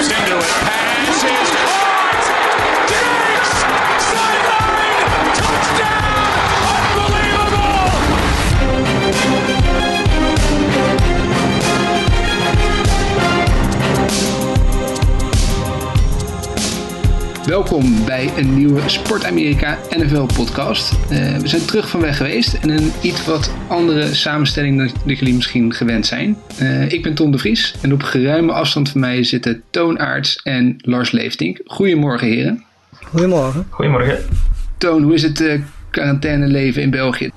Singler with pass. Welkom bij een nieuwe Sport Amerika NFL podcast. Eh, we zijn terug van weg geweest en een iets wat andere samenstelling dan jullie misschien gewend zijn. Eh, ik ben Tom de Vries en op geruime afstand van mij zitten Toon Aarts en Lars Leeftink. Goedemorgen heren. Goedemorgen. Goedemorgen. Toon, hoe is het uh, quarantaineleven in België?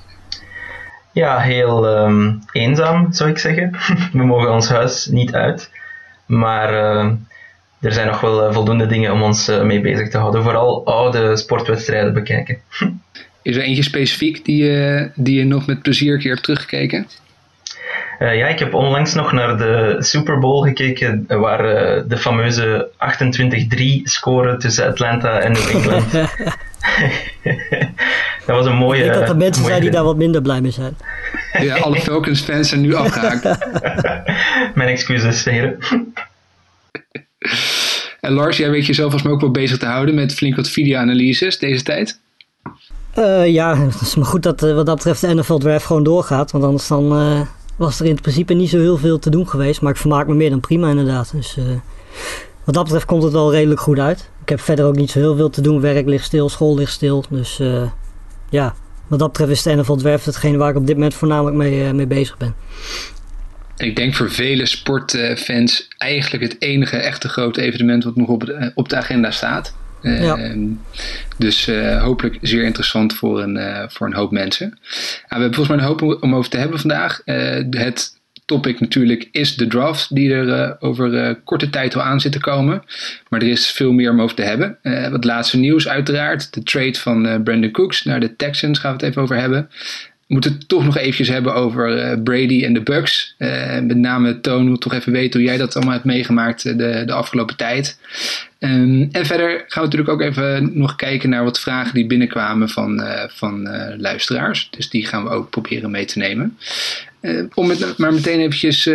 Ja, heel ehm, eenzaam zou ik zeggen. We mogen ons huis niet uit. Maar ehm, er zijn nog wel eh, voldoende dingen om ons eh, mee bezig te houden. Vooral oude sportwedstrijden bekijken. Is er eentje specifiek die, je- die je nog met plezier een keer hebt teruggekeken? Eh, ja, ik heb onlangs nog naar de Super Bowl gekeken, eh, waar eh, de fameuze 28-3 score tussen Atlanta en New England. dat was een mooie. ik denk dat er mensen zijn die daar wat minder blij mee zijn. Ja, alle Falcons fans zijn nu afgehaakt. Mijn excuses, heren. En Lars, jij weet jezelf volgens mij ook wel bezig te houden met flink wat video-analyses deze tijd. Eh, ja, het is maar goed dat eh, wat dat betreft de NFL Draft gewoon doorgaat. Want anders dan, eh, was er in principe niet zo heel veel te doen geweest. Maar ik vermaak me meer dan prima inderdaad. Dus wat dat betreft komt het wel redelijk goed uit. Ik heb verder ook niet zo heel veel te doen. Werk ligt stil, school ligt stil. Dus ja, wat dat betreft is de NFL Draft hetgeen waar ik op dit moment voornamelijk mee, mee bezig ben. Ik denk voor vele sportfans eigenlijk het enige echte grote evenement wat nog op de, op de agenda staat. Eh, Ja. Dus eh, hopelijk zeer interessant voor een, eh, voor een hoop mensen. Ah, we hebben volgens mij een hoop om, over te hebben vandaag. Eh, het topic natuurlijk is de draft die er over korte tijd al aan zit te komen. Maar er is veel meer om over te hebben. Wat laatste nieuws uiteraard. De trade van Brandon Cooks naar de Texans gaan we het even over hebben. Moeten het toch nog eventjes hebben over eh, Brady en de Bucks. Eh, met name Toon, wil toch even weten hoe jij dat allemaal hebt meegemaakt eh, de, de afgelopen tijd. Ehm, en verder gaan we natuurlijk ook even nog kijken naar wat vragen die binnenkwamen van, van luisteraars. Dus die gaan we ook proberen mee te nemen. Om met, maar meteen eventjes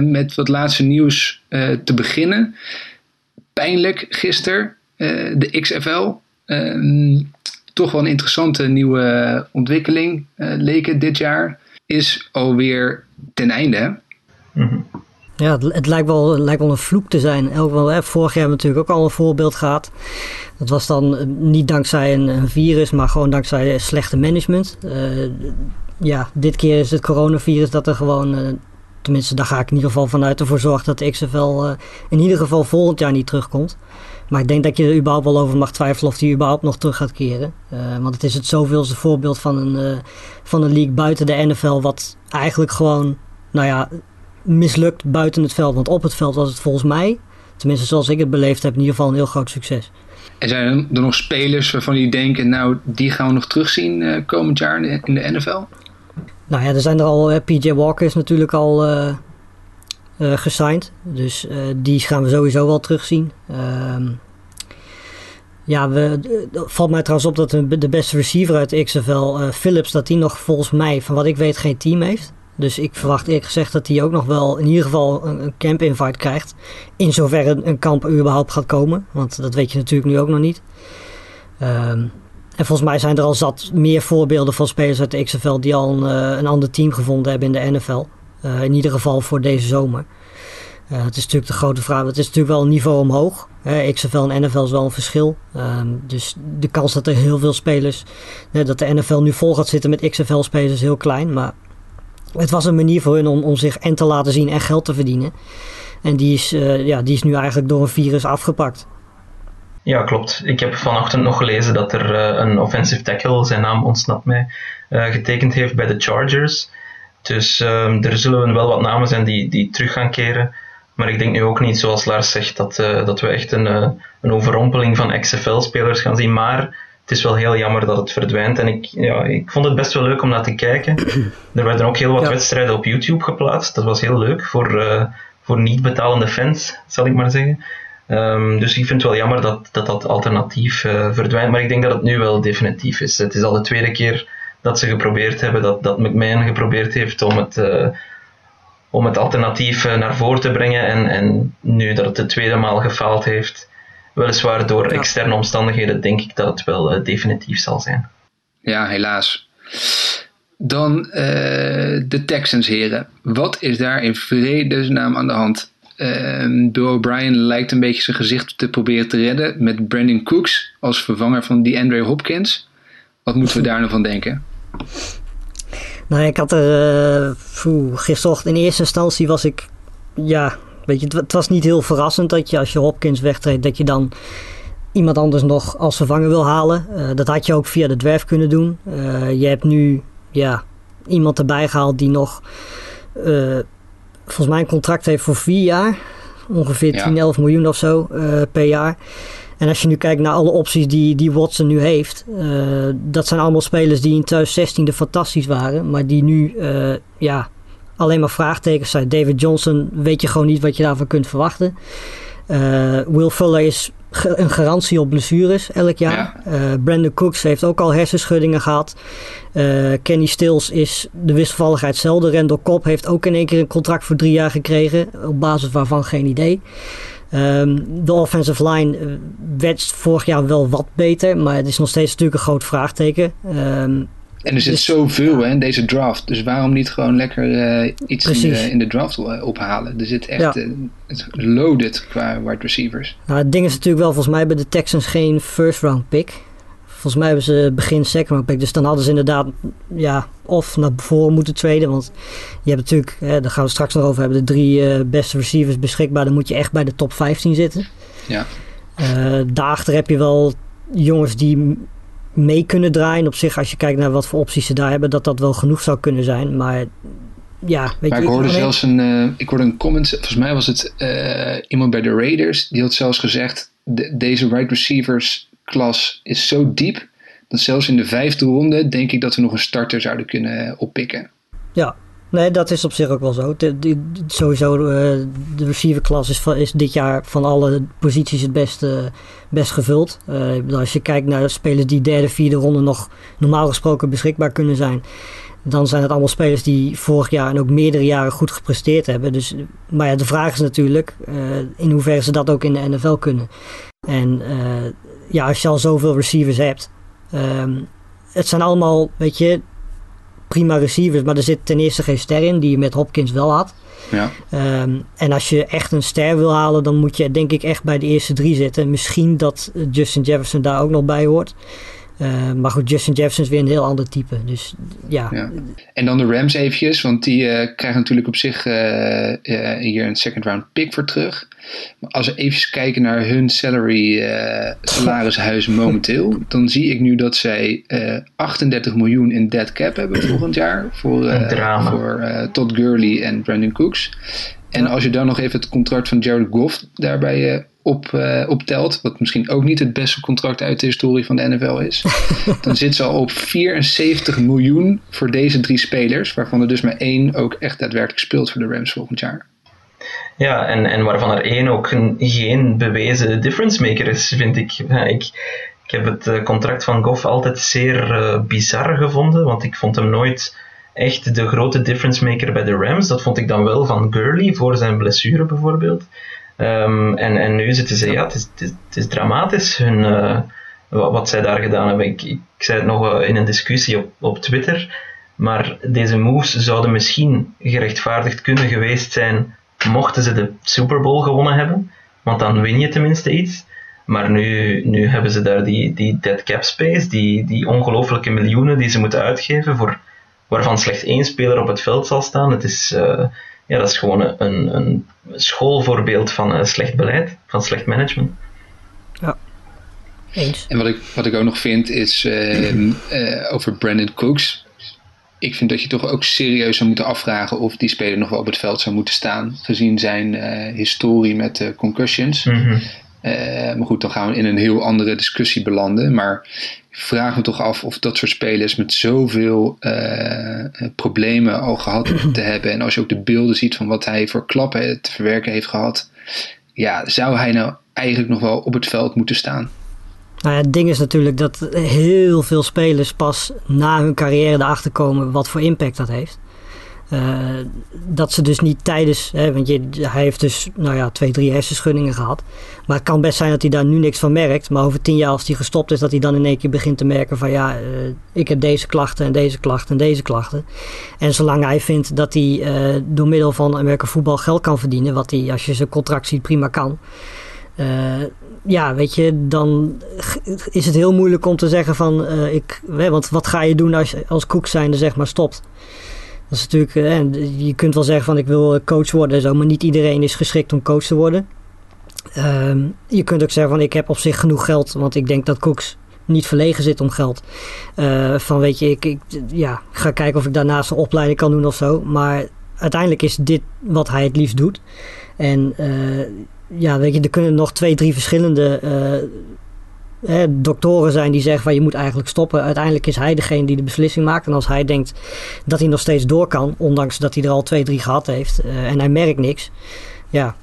met wat laatste nieuws te beginnen. Pijnlijk gisteren, de XFL. Ehm, toch wel een interessante nieuwe ontwikkeling, eh, leek het dit jaar. Is alweer ten einde. hè? Ja, het, het lijkt, wel, het lijkt wel een vloek te zijn. Elk wel, hè, vorig jaar hebben we natuurlijk ook al een voorbeeld gehad. Dat was dan eh, niet dankzij een, een virus, maar gewoon dankzij slechte management. Eh, ja, dit keer is het coronavirus dat er gewoon, eh, tenminste daar ga ik in ieder geval vanuit, ervoor zorgt dat de XFL eh, in ieder geval volgend jaar niet terugkomt. Maar ik denk dat je er überhaupt wel over mag twijfelen of die überhaupt nog terug gaat keren. Eh, want het is het zoveelste voorbeeld van een, eh, van een league buiten de NFL, wat eigenlijk gewoon, nou ja, mislukt buiten het veld. Want op het veld was het volgens mij, tenminste zoals ik het beleefd heb, in ieder geval een heel groot succes. En zijn er nog spelers waarvan jullie denken, nou, die gaan we nog terugzien eh, komend jaar in de, in de NFL? Nou ja, er zijn er al, PJ Walker is natuurlijk al eh gesigned. Dus eh, die gaan we sowieso wel terugzien. Ehm ja, we, valt mij trouwens op dat de beste receiver uit XFL, eh, Phillips, dat die nog volgens mij, van wat ik weet, geen team heeft. Dus ik verwacht eerlijk gezegd dat hij ook nog wel in ieder geval een, een camp invite krijgt. In zoverre een, kamp überhaupt gaat komen. Want dat weet je natuurlijk nu ook nog niet. Ehm, en volgens mij zijn er al zat meer voorbeelden van spelers uit de XFL die al een, een ander team gevonden hebben in de NFL. Eh, in ieder geval voor deze zomer. Eh, het is natuurlijk de grote vraag. Het is natuurlijk wel een niveau omhoog. XFL en NFL is wel een verschil. Ehm, dus de kans dat er heel veel spelers. dat de NFL nu vol gaat zitten met XFL-spelers is heel klein. Maar het was een manier voor hun om, om zich en te laten zien en geld te verdienen. En die is, eh, ja, die is nu eigenlijk door een virus afgepakt. Ja, klopt. Ik heb vanochtend nog gelezen dat er een offensive tackle, zijn naam ontsnapt mij, getekend heeft bij de Chargers. Dus ehm, er zullen wel wat namen zijn die, die terug gaan keren. Maar ik denk nu ook niet, zoals Lars zegt, dat, eh, dat we echt een, eh, een overrompeling van XFL-spelers gaan zien. Maar het is wel heel jammer dat het verdwijnt. En ik, ja, ik vond het best wel leuk om naar te kijken. Er werden ook heel wat Ja. wedstrijden op YouTube geplaatst. Dat was heel leuk voor, eh, voor niet betalende fans, zal ik maar zeggen. Ehm, dus ik vind het wel jammer dat dat, dat alternatief verdwijnt. Maar ik denk dat het nu wel definitief is. Het is al de tweede keer dat ze geprobeerd hebben, dat, dat McMahon geprobeerd heeft om het, eh, om het alternatief naar voren te brengen. En, en nu dat het de tweede maal gefaald heeft, weliswaar door externe omstandigheden, denk ik dat het wel definitief zal zijn. Ja, helaas. Dan de Texans, heren. Wat is daar in vredesnaam aan de hand? Uh, Bill O'Brien lijkt een beetje zijn gezicht te proberen te redden met Brandon Cooks als vervanger van DeAndre Hopkins. Wat moeten we daar nou van denken? Nou, ik had er uh, gisterochtend in eerste instantie was ik, ja, weet je, het, was niet heel verrassend dat je als je Hopkins wegtreedt, dat je dan iemand anders nog als vervanger wil halen. Uh, dat had je ook via de dwerf kunnen doen. Uh, je hebt nu, ja, iemand erbij gehaald die nog volgens mij een contract heeft voor vier jaar. Ongeveer 10, 11 miljoen of zo per jaar. En als je nu kijkt naar alle opties die, die Watson nu heeft. Uh, dat zijn allemaal spelers die in 2016 fantastisch waren. Maar die nu uh, ja, alleen maar vraagtekens zijn. David Johnson weet je gewoon niet wat je daarvan kunt verwachten. Will Fuller is een garantie op blessures elk jaar. Ja. Brandon Cooks heeft ook al hersenschuddingen gehad. Uh, Kenny Stills is de wisselvalligheid zelden. Randall Cobb heeft ook in één keer een contract voor drie jaar gekregen. Op basis waarvan geen idee. Um, de offensive line uh, werd vorig jaar wel wat beter. Maar het is nog steeds natuurlijk een groot vraagteken. Um, en er zit dus, zoveel hè, in deze draft. Dus waarom niet gewoon lekker uh, iets in de, in de, draft ophalen? Er zit echt ja. uh, loaded qua wide receivers. Nou, het ding is natuurlijk wel volgens mij bij de Texans geen first round pick. Volgens mij hebben ze begin second round pick. Dus dan hadden ze inderdaad ja, of naar voren moeten traden. Want je hebt natuurlijk, hè, daar gaan we straks nog over hebben, de drie uh, beste receivers beschikbaar. Dan moet je echt bij de top 15 zitten. Ja. Uh, daarachter heb je wel jongens die mee kunnen draaien. Op zich, als je kijkt naar wat voor opties ze daar hebben, dat dat wel genoeg zou kunnen zijn. Maar ja, weet maar je, ik hoorde zelfs een, uh, ik hoorde een comment, volgens mij was het iemand bij de Raiders, die had zelfs gezegd, de, deze wide receivers klas is zo diep dat zelfs in de vijfde ronde denk ik dat we nog een starter zouden kunnen oppikken. Ja, nee, dat is op zich ook wel zo. De, de, sowieso, uh, de receiverklas is, is dit jaar van alle posities het best, best gevuld. Uh, als je kijkt naar spelers die derde, vierde ronde nog normaal gesproken beschikbaar kunnen zijn. Dan zijn het allemaal spelers die vorig jaar en ook meerdere jaren goed gepresteerd hebben. Dus, maar ja, de vraag is natuurlijk in hoeverre ze dat ook in de NFL kunnen. En ja, als je al zoveel receivers hebt. Um, het zijn allemaal, weet je, prima receivers. Maar er zit ten eerste geen ster in, die je met Hopkins wel had. Ja. Um, en als je echt een ster wil halen, dan moet je denk ik echt bij de eerste drie zitten. Misschien dat Justin Jefferson daar ook nog bij hoort. Uh, maar goed, Justin Jefferson is weer een heel ander type. Dus ja. ja. En dan de Rams eventjes, want die uh, krijgen natuurlijk op zich uh, hier een second round pick voor terug. Maar als we even kijken naar hun salary salarishuis momenteel, dan zie ik nu dat zij 38 miljoen in dead cap hebben volgend jaar voor, voor Todd Gurley en Brandon Cooks. En als je dan nog even het contract van Jared Goff daarbij op, uh, optelt, wat misschien ook niet het beste contract uit de historie van de NFL is, dan zit ze al op 74 miljoen voor deze drie spelers, waarvan er dus maar één ook echt daadwerkelijk speelt voor de Rams volgend jaar. Ja, en, en waarvan er één ook een, geen bewezen difference maker is, vind ik. ik, ik heb het eh, contract van Goff altijd zeer uh, bizar gevonden, want ik vond hem nooit echt de grote difference maker bij de Rams. Dat vond ik dan wel van Gurley voor zijn blessure bijvoorbeeld. Um, en, en nu zitten ze, ja, het is, het is, dramatisch hun, uh, wat, zij daar gedaan hebben. Ik, zei het nog uh, in een discussie op, op Twitter, maar deze moves zouden misschien gerechtvaardigd kunnen geweest zijn mochten ze de Super Bowl gewonnen hebben, want dan win je tenminste iets. Maar nu, nu hebben ze daar die, die dead cap space, die, die ongelooflijke miljoenen die ze moeten uitgeven, voor, waarvan slechts één speler op het veld zal staan. Het is, uh, ja, dat is gewoon een, een schoolvoorbeeld van uh, slecht beleid, van slecht management. Ja. Eens. En wat ik, wat ik ook nog vind is uh, over Brandon Cooks. Ik vind dat je toch ook serieus zou moeten afvragen of die speler nog wel op het veld zou moeten staan, gezien zijn historie met concussions. Mm -hmm. Maar goed, dan gaan we in een heel andere discussie belanden. Maar ik vraag me toch af of dat soort spelers met zoveel uh, problemen al gehad te hebben. En als je ook de beelden ziet van wat hij voor klappen te verwerken heeft gehad. Ja, zou hij nou eigenlijk nog wel op het veld moeten staan? Nou ja, het ding is natuurlijk dat heel veel spelers pas na hun carrière erachter komen wat voor impact dat heeft. Uh, dat ze dus niet tijdens, hè, want je, hij heeft dus nou ja, twee, drie hersenschuddingen gehad. Maar het kan best zijn dat hij daar nu niks van merkt. Maar over tien jaar als hij gestopt is, dat hij dan in één keer begint te merken van ja, uh, ik heb deze klachten en deze klachten en deze klachten. En zolang hij vindt dat hij uh, door middel van Amerika voetbal geld kan verdienen, wat hij als je zijn contract ziet prima kan. ja, weet je, dan is het heel moeilijk om te zeggen van ik, want wat ga je doen als, als Koek zijnde zeg maar stopt. Dat is natuurlijk, eh, je kunt wel zeggen van ik wil coach worden en zo, maar niet iedereen is geschikt om coach te worden. Ehm, je kunt ook zeggen van ik heb op zich genoeg geld, want ik denk dat Cooks niet verlegen zit om geld. Uh, van weet je, ik, ik ja, ga kijken of ik daarnaast een opleiding kan doen of zo. Maar uiteindelijk is dit wat hij het liefst doet. En ja, weet je, er kunnen nog twee, drie verschillende hè, doktoren zijn die zeggen van je moet eigenlijk stoppen. Uiteindelijk is hij degene die de beslissing maakt. En als hij denkt dat hij nog steeds door kan, ondanks dat hij er al twee, drie gehad heeft uh, en hij merkt niks, ja.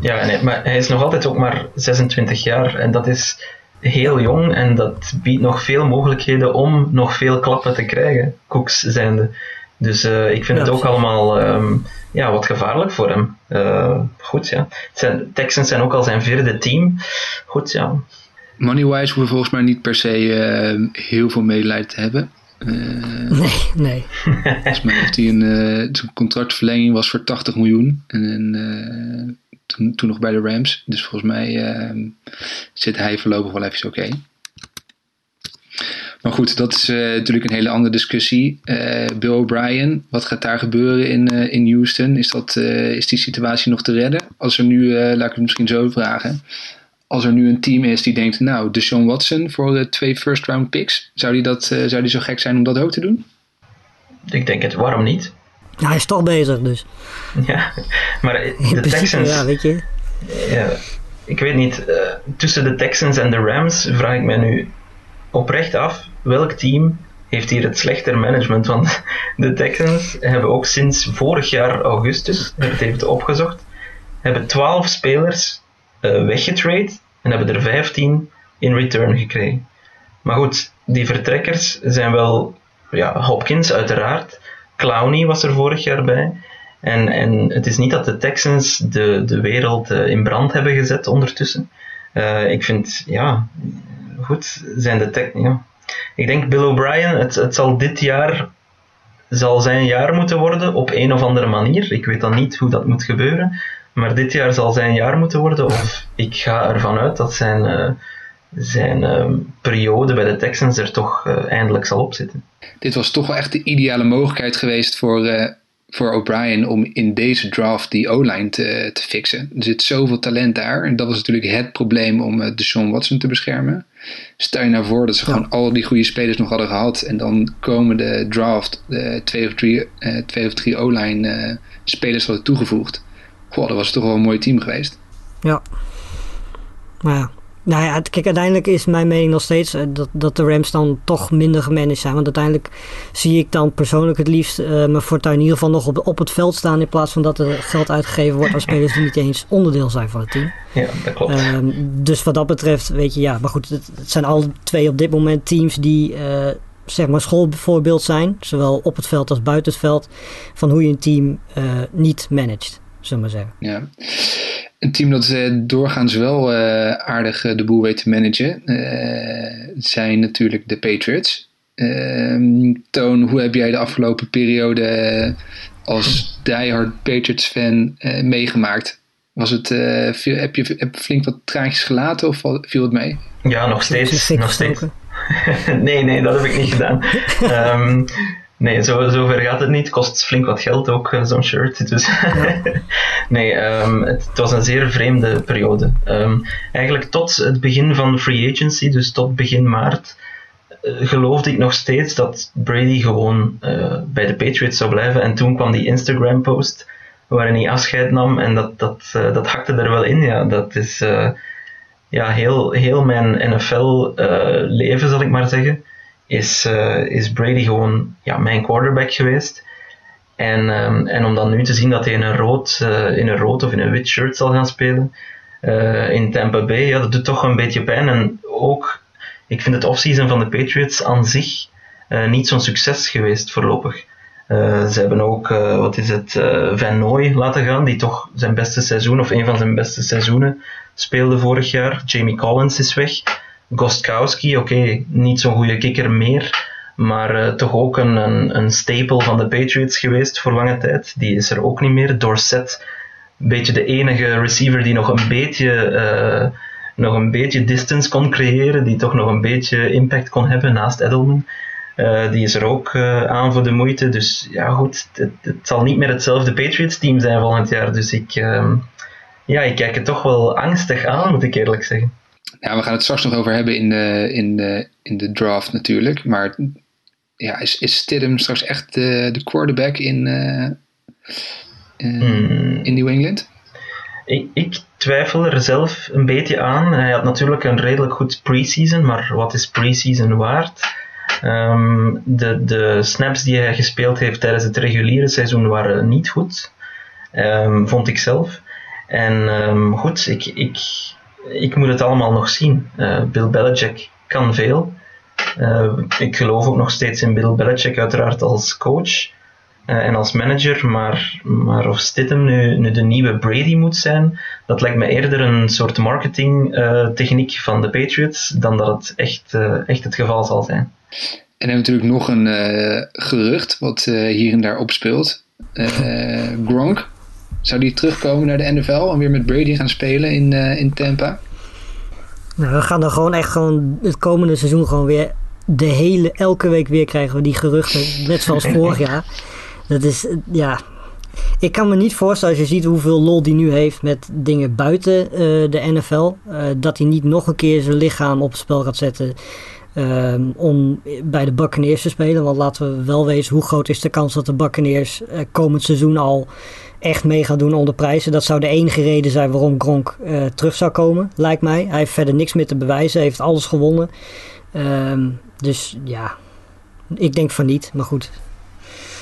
Ja, nee, maar hij is nog altijd ook maar 26 jaar en dat is heel jong en dat biedt nog veel mogelijkheden om nog veel klappen te krijgen, Cooks zijnde. Dus uh, ik vind ja, het ook allemaal um, ja, wat gevaarlijk voor hem. Uh, goed, ja. Zijn, Texans zijn ook al zijn vierde team. Goed, ja. Moneywise hoeven we volgens mij niet per se uh, heel veel medelijden te hebben. Uh, nee, nee. Volgens mij heeft hij een, uh, zijn contractverlenging was voor 80 miljoen. En toen, toen, nog bij de Rams. Dus volgens mij zit hij voorlopig wel even oké. Okay. Maar goed, dat is natuurlijk een hele andere discussie. Bill O'Brien, wat gaat daar gebeuren in, in Houston? Is, dat, is die situatie nog te redden? Als er nu, laat ik het misschien zo vragen als er nu een team is die denkt, nou, Deshaun Watson voor de twee first round picks, zou die, dat, uh, zou die zo gek zijn om dat ook te doen? Ik denk het, waarom niet? Ja, hij is toch bezig dus. Ja, maar de Texans... Ja, weet je. Ja, ik weet niet, uh, tussen de Texans en de Rams vraag ik mij nu oprecht af, welk team heeft hier het slechter management? Want de Texans hebben ook sinds vorig jaar augustus, heb het even opgezocht, hebben 12 spelers uh, weggetrade en hebben er 15 in return gekregen. Maar goed, die vertrekkers zijn wel ja, Hopkins uiteraard. Clowney was er vorig jaar bij. En, en het is niet dat de Texans de, de wereld uh, in brand hebben gezet ondertussen. Uh, ik vind, ja, goed, zijn de ja. Ik denk Bill O'Brien, het, het zal dit jaar zal zijn jaar moeten worden op een of andere manier. Ik weet dan niet hoe dat moet gebeuren. Maar dit jaar zal zijn jaar moeten worden, of ik ga ervan uit dat zijn, uh, zijn uh, periode bij de Texans er toch uh, eindelijk zal opzitten. Dit was toch wel echt de ideale mogelijkheid geweest voor, voor O'Brien om in deze draft die O-line te, te fixen. Er zit zoveel talent daar en dat was natuurlijk het probleem om uh, Deshaun Watson te beschermen. Stel je nou voor dat ze ja. gewoon al die goede spelers nog hadden gehad en dan komen de draft de twee of drie, twee of drie O-line spelers hadden toegevoegd Goh, dat was toch wel een mooi team geweest. Ja. Maar ja. Nou ja, kijk, uiteindelijk is mijn mening nog steeds uh, dat, dat de Rams dan toch minder gemanaged zijn. Want uiteindelijk zie ik dan persoonlijk het liefst uh, mijn fortuin in ieder geval nog op, op het veld staan. In plaats van dat er geld uitgegeven wordt aan spelers die niet eens onderdeel zijn van het team. Ja, dat klopt. Uh, dus wat dat betreft, weet je, ja. Maar goed, het, het zijn alle twee op dit moment teams die eh, zeg maar schoolvoorbeeld zijn. Zowel op het veld als buiten het veld. Van hoe je een team niet managt zullen we zeggen. Ja. Een team dat uh, doorgaans wel uh, aardig uh, de boel weet te managen, zijn natuurlijk de Patriots. Ehm, Toon, hoe heb jij de afgelopen periode als diehard Patriots-fan meegemaakt? Was het, viel, heb, je, heb je flink wat traantjes gelaten of viel het mee? Ja, nog steeds. Nog steeds. nee, nee, dat heb ik niet gedaan. um, Nee, zo, zover gaat het niet. Kost flink wat geld ook, uh, zo'n shirt. Dus nee, um, het, het, was een zeer vreemde periode. Um, eigenlijk tot het begin van de free agency, dus tot begin maart, uh, geloofde ik nog steeds dat Brady gewoon uh, bij de Patriots zou blijven. En toen kwam die Instagram-post waarin hij afscheid nam en dat, dat, dat hakte er wel in. Ja, dat is ja, heel, heel mijn NFL-leven, zal ik maar zeggen is, uh, is Brady gewoon ja, mijn quarterback geweest. En, um, en om dan nu te zien dat hij in een rood, uh, in een rood of in een wit shirt zal gaan spelen uh, in Tampa Bay, ja, dat doet toch een beetje pijn. En ook, ik vind het offseason van de Patriots aan zich niet zo'n succes geweest voorlopig. ze hebben ook, wat is het, Van Nooy laten gaan, die toch zijn beste seizoen, of een van zijn beste seizoenen, speelde vorig jaar. Jamie Collins is weg. Gostkowski, oké, niet zo'n goede kikker meer, maar toch ook een, een, een staple van de Patriots geweest voor lange tijd. Die is er ook niet meer. Dorset, een beetje de enige receiver die nog een beetje nog een beetje distance kon creëren, die toch nog een beetje impact kon hebben naast Edelman. Uh, die is er ook aan voor de moeite. Dus ja, goed, het, het, zal niet meer hetzelfde Patriots-team zijn volgend jaar. Dus ik, uh, ja, ik kijk het toch wel angstig aan, moet ik eerlijk zeggen. Ja, we gaan het straks nog over hebben in de, in de, in de draft natuurlijk. Maar ja, is, is Stidham straks echt de, de quarterback in, hmm. in New England? Ik, ik twijfel er zelf een beetje aan. Hij had natuurlijk een redelijk goed preseason, maar wat is preseason waard? Ehm, de, de snaps die hij gespeeld heeft tijdens het reguliere seizoen waren niet goed, um, vond ik zelf. En um, goed, ik, ik, ik moet het allemaal nog zien. Uh, Bill Belichick kan veel. Uh, ik geloof ook nog steeds in Bill Belichick, uiteraard als coach. Eh, en als manager, maar, maar of Stidham nu, de nieuwe Brady moet zijn, dat lijkt me eerder een soort marketingtechniek van de Patriots dan dat het echt, echt het geval zal zijn. En dan natuurlijk nog een gerucht wat hier en daar opspeelt. Gronk, zou die terugkomen naar de NFL en weer met Brady gaan spelen in, in Tampa? Nou, we gaan dan gewoon echt gewoon het komende seizoen gewoon weer de hele, elke week weer krijgen we die geruchten, net zoals vorig jaar. Dat is, ja... Ik kan me niet voorstellen, als je ziet hoeveel lol die nu heeft met dingen buiten uh, de NFL, uh, dat hij niet nog een keer zijn lichaam op het spel gaat zetten uh, om bij de Buccaneers te spelen. Want laten we wel weten, hoe groot is de kans dat de Buccaneers uh, komend seizoen al echt mee gaan doen onder prijzen. Dat zou de enige reden zijn waarom Gronk terug zou komen, lijkt mij. Hij heeft verder niks meer te bewijzen, hij heeft alles gewonnen. Ehm, dus ja, ik denk van niet, maar goed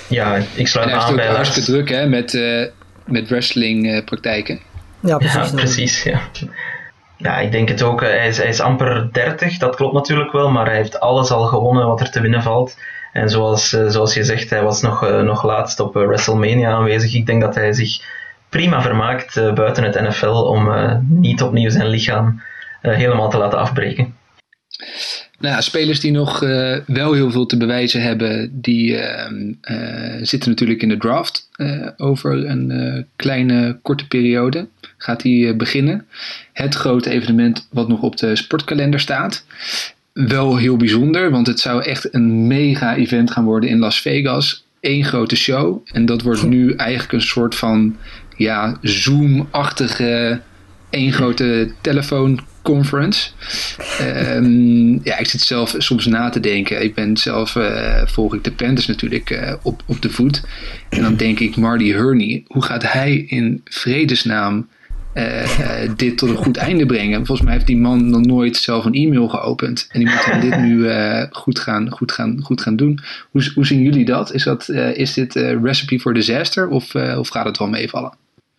ja, ik sluit me aan bij Lars. hartstikke druk hè, met, uh, met wrestling praktijken. Ja, precies. Ja, precies ja. ja, ik denk het ook. Hij is, hij is amper 30, dat klopt natuurlijk wel, maar hij heeft alles al gewonnen wat er te winnen valt. En zoals, uh, zoals je zegt, hij was nog, uh, nog laatst op WrestleMania aanwezig. Ik denk dat hij zich prima vermaakt buiten het NFL om niet opnieuw zijn lichaam helemaal te laten afbreken. Nou spelers die nog wel heel veel te bewijzen hebben, die uh, zitten natuurlijk in de draft. over een kleine, korte periode gaat die beginnen. Het grote evenement wat nog op de sportkalender staat. Wel heel bijzonder, want het zou echt een mega event gaan worden in Las Vegas. Eén grote show. En dat wordt nu eigenlijk een soort van ja, Zoom-achtige één grote telefoon conference. Um, ja, ik zit zelf soms na te denken. Ik ben zelf, uh, volg ik de Panthers natuurlijk uh, op, op de voet. En dan denk ik, Marty Hurney, hoe gaat hij in vredesnaam uh, dit tot een goed einde brengen? Volgens mij heeft die man nog nooit zelf een e-mail geopend. En die moet dit nu goed, gaan, goed, gaan, goed gaan doen. Hoe, hoe zien jullie dat? Is, dat, is dit recipe for disaster of, of gaat het wel meevallen?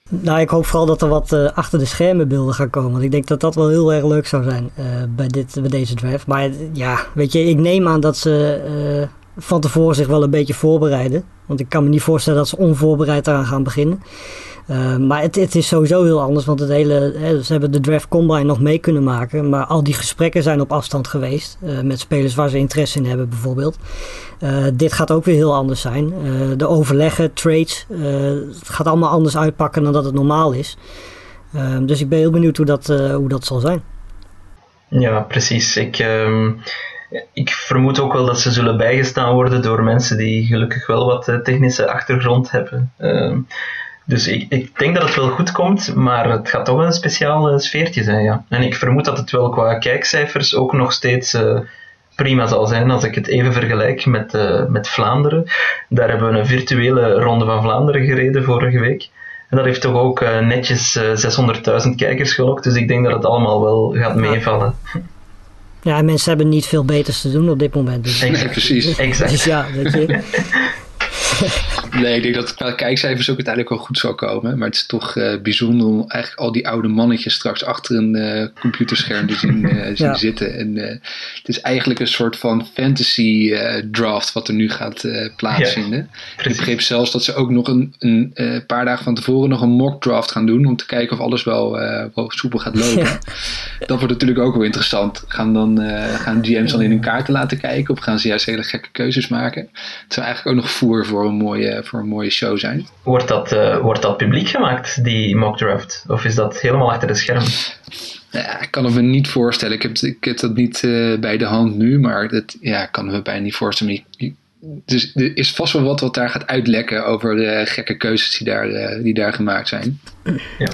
Nou, ik hoop vooral dat er wat uh, achter de schermen beelden gaan komen. Want ik denk dat dat wel heel erg leuk zou zijn uh, bij, dit, bij deze draft. Maar ja, weet je, ik neem aan dat ze uh, van tevoren zich wel een beetje voorbereiden. Want ik kan me niet voorstellen dat ze onvoorbereid eraan gaan beginnen. Uh, maar het, het, is sowieso heel anders, want het hele, hè, ze hebben de draft combine nog mee kunnen maken. Maar al die gesprekken zijn op afstand geweest. Uh, met spelers waar ze interesse in hebben bijvoorbeeld. Uh, dit gaat ook weer heel anders zijn. de overleggen, trades, het gaat allemaal anders uitpakken dan dat het normaal is. Ehm, dus ik ben heel benieuwd hoe dat, hoe dat zal zijn. Ja, precies. Ik, um, ik vermoed ook wel dat ze zullen bijgestaan worden door mensen die gelukkig wel wat technische achtergrond hebben. Uh, dus ik, ik denk dat het wel goed komt, maar het gaat toch een speciaal uh, sfeertje zijn, ja. En ik vermoed dat het wel qua kijkcijfers ook nog steeds uh, prima zal zijn als ik het even vergelijk met, uh, met Vlaanderen. Daar hebben we een virtuele Ronde van Vlaanderen gereden vorige week. En dat heeft toch ook netjes 600.000 kijkers gelokt, dus ik denk dat het allemaal wel gaat meevallen. Ja, mensen hebben niet veel beters te doen op dit moment. Dus. Exact, precies. Exact. Dus ja, weet je. nee, ik denk dat qua kijkcijfers ook uiteindelijk wel goed zal komen. Maar het is toch uh, bijzonder om eigenlijk al die oude mannetjes straks achter een uh, computerscherm te zien, uh, zien ja. zitten. En het is eigenlijk een soort van fantasy draft wat er nu gaat plaatsvinden. Ja, ik begreep zelfs dat ze ook nog een, een paar dagen van tevoren nog een mock draft gaan doen. Om te kijken of alles wel, wel soepel gaat lopen. Ja. Dat wordt natuurlijk ook wel interessant. Gaan, dan, gaan GM's dan in hun kaarten laten kijken? Of gaan ze juist hele gekke keuzes maken? Het zou eigenlijk ook nog voer voor een mooie, voor een mooie show zijn. Wordt dat, uh, wordt dat publiek gemaakt, die mock draft? Of is dat helemaal achter de schermen? Ja, ik kan het me niet voorstellen. Ik heb, ik heb dat niet uh, bij de hand nu, maar dat ja, ik kan me bijna niet voorstellen. Dus er is vast wel wat wat daar gaat uitlekken over de gekke keuzes die daar, uh, die daar gemaakt zijn. Ja.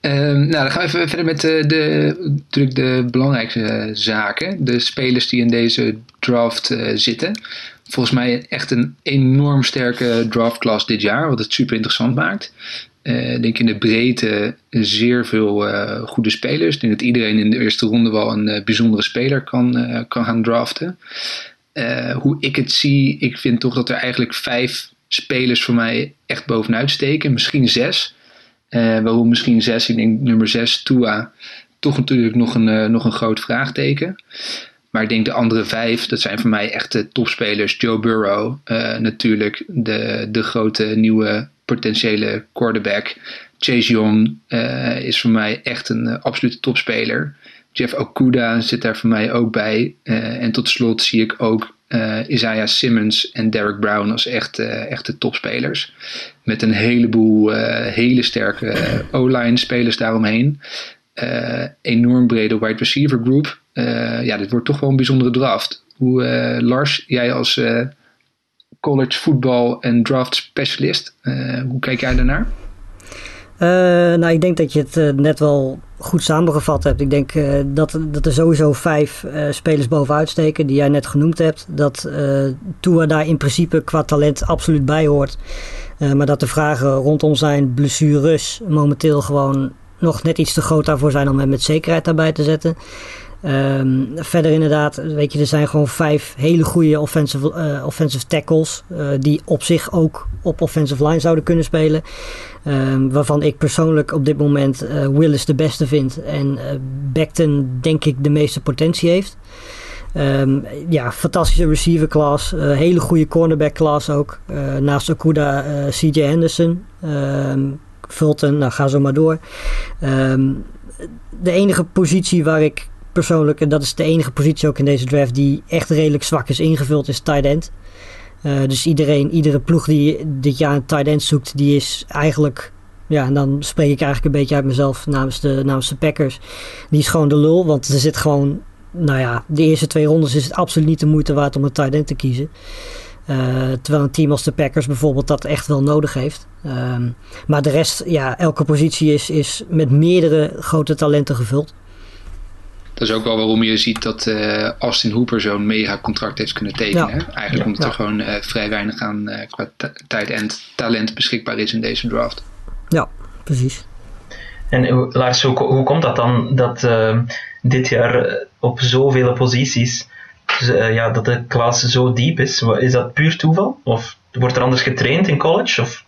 Um, nou, dan gaan we even verder met de, de, natuurlijk de belangrijkste zaken. De spelers die in deze draft uh, zitten. Volgens mij echt een enorm sterke draft class dit jaar, wat het super interessant maakt. Uh, denk in de breedte zeer veel uh, goede spelers. Ik denk dat iedereen in de eerste ronde wel een uh, bijzondere speler kan, kan gaan draften. hoe ik het zie, ik vind toch dat er eigenlijk vijf spelers voor mij echt bovenuit steken. Misschien zes. waarom misschien zes? Ik denk nummer zes, Tua, toch natuurlijk nog een, nog een groot vraagteken. Maar ik denk de andere vijf, dat zijn voor mij echte topspelers. Joe Burrow, uh, natuurlijk de, de grote nieuwe potentiële quarterback. Chase Young uh, is voor mij echt een uh, absolute topspeler. Jeff Okuda zit daar voor mij ook bij. en tot slot zie ik ook Isaiah Simmons en Derek Brown als echt, echte topspelers. Met een heleboel hele sterke O-line spelers daaromheen. Enorm brede wide receiver group. Uh, ja, dit wordt toch wel een bijzondere draft. Hoe, uh, Lars, jij als college voetbal en draft specialist, hoe kijk jij daarnaar? nou, ik denk dat je het net wel goed samengevat hebt. Ik denk dat, dat er sowieso vijf spelers bovenuit steken die jij net genoemd hebt. Dat Tua daar in principe qua talent absoluut bij hoort. maar dat de vragen rondom zijn blessures momenteel gewoon nog net iets te groot daarvoor zijn om hem met zekerheid daarbij te zetten. Um, verder inderdaad, weet je, er zijn gewoon vijf hele goede offensive, uh, offensive tackles. Uh, die op zich ook op offensive line zouden kunnen spelen. Um, waarvan ik persoonlijk op dit moment uh, Willis de beste vind. En Beckton denk ik de meeste potentie heeft. Um, ja, fantastische receiver class. hele goede cornerback class ook. naast Okuda, CJ Henderson. Fulton, nou ga zo maar door. de enige positie waar ik persoonlijk, en dat is de enige positie ook in deze draft die echt redelijk zwak is ingevuld, is tight end. Uh, dus iedereen, iedere ploeg die dit jaar een tight end zoekt, die is eigenlijk, ja, en dan spreek ik eigenlijk een beetje uit mezelf namens de, namens de Packers. Die is gewoon de lul, want er zit gewoon, nou ja, de eerste twee rondes is het absoluut niet de moeite waard om een tight end te kiezen. Uh, terwijl een team als de Packers bijvoorbeeld dat echt wel nodig heeft. Um, maar de rest, ja, elke positie is, is met meerdere grote talenten gevuld dat is ook wel waarom je ziet dat uh, Austin Hooper zo'n mega contract heeft kunnen tekenen. Eigenlijk omdat er gewoon uh, vrij weinig aan uh, qua tijd en talent beschikbaar is in deze draft. Ja, precies. En Lars, hoe, hoe komt dat dan dat dit jaar op zoveel posities ja, dat de klas zo diep is? Is dat puur toeval? Of wordt er anders getraind in college? Of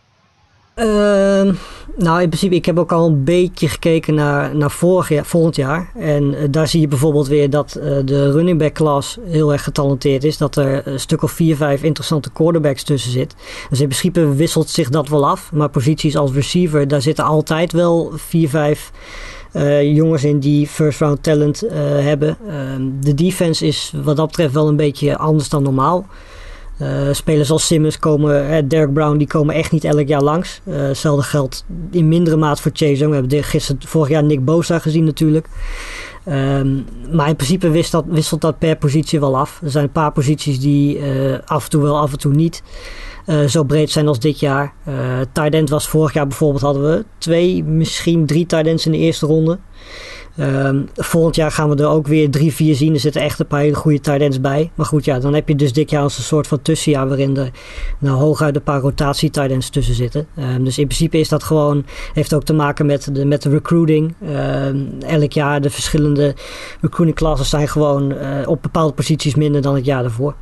uh, nou, in principe, ik heb ook al een beetje gekeken naar, naar vorig volgend jaar. En uh, daar zie je bijvoorbeeld weer dat uh, de running back class heel erg getalenteerd is. Dat er een stuk of vier, vijf interessante quarterbacks tussen zit. Dus in principe wisselt zich dat wel af. Maar posities als receiver, daar zitten altijd wel vier, vijf... Uh, jongens in die first round talent uh, hebben. Uh, de defense is wat dat betreft wel een beetje anders dan normaal. Uh, spelers als Simmons komen, uh, Derek Brown, die komen echt niet elk jaar langs. Uh, hetzelfde geldt in mindere maat voor Chase Young. We hebben gisteren, vorig jaar Nick Bosa gezien natuurlijk. Um, maar in principe wisselt dat, wisselt dat per positie wel af. Er zijn een paar posities die af en toe wel, af en toe niet zo breed zijn als dit jaar. Uh, was vorig jaar bijvoorbeeld hadden we twee, misschien drie tight in de eerste ronde. Um, volgend jaar gaan we er ook weer drie, vier zien. Er zitten echt een paar hele goede tight bij. Maar goed, ja, dan heb je dus dit jaar als een soort van tussenjaar waarin er nou, hooguit een paar rotatie tight tussen zitten. Um, dus in principe is dat gewoon, heeft ook te maken met de, met de recruiting. Um, elk jaar de verschillende recruiting classes zijn gewoon uh, op bepaalde posities minder dan het jaar daarvoor.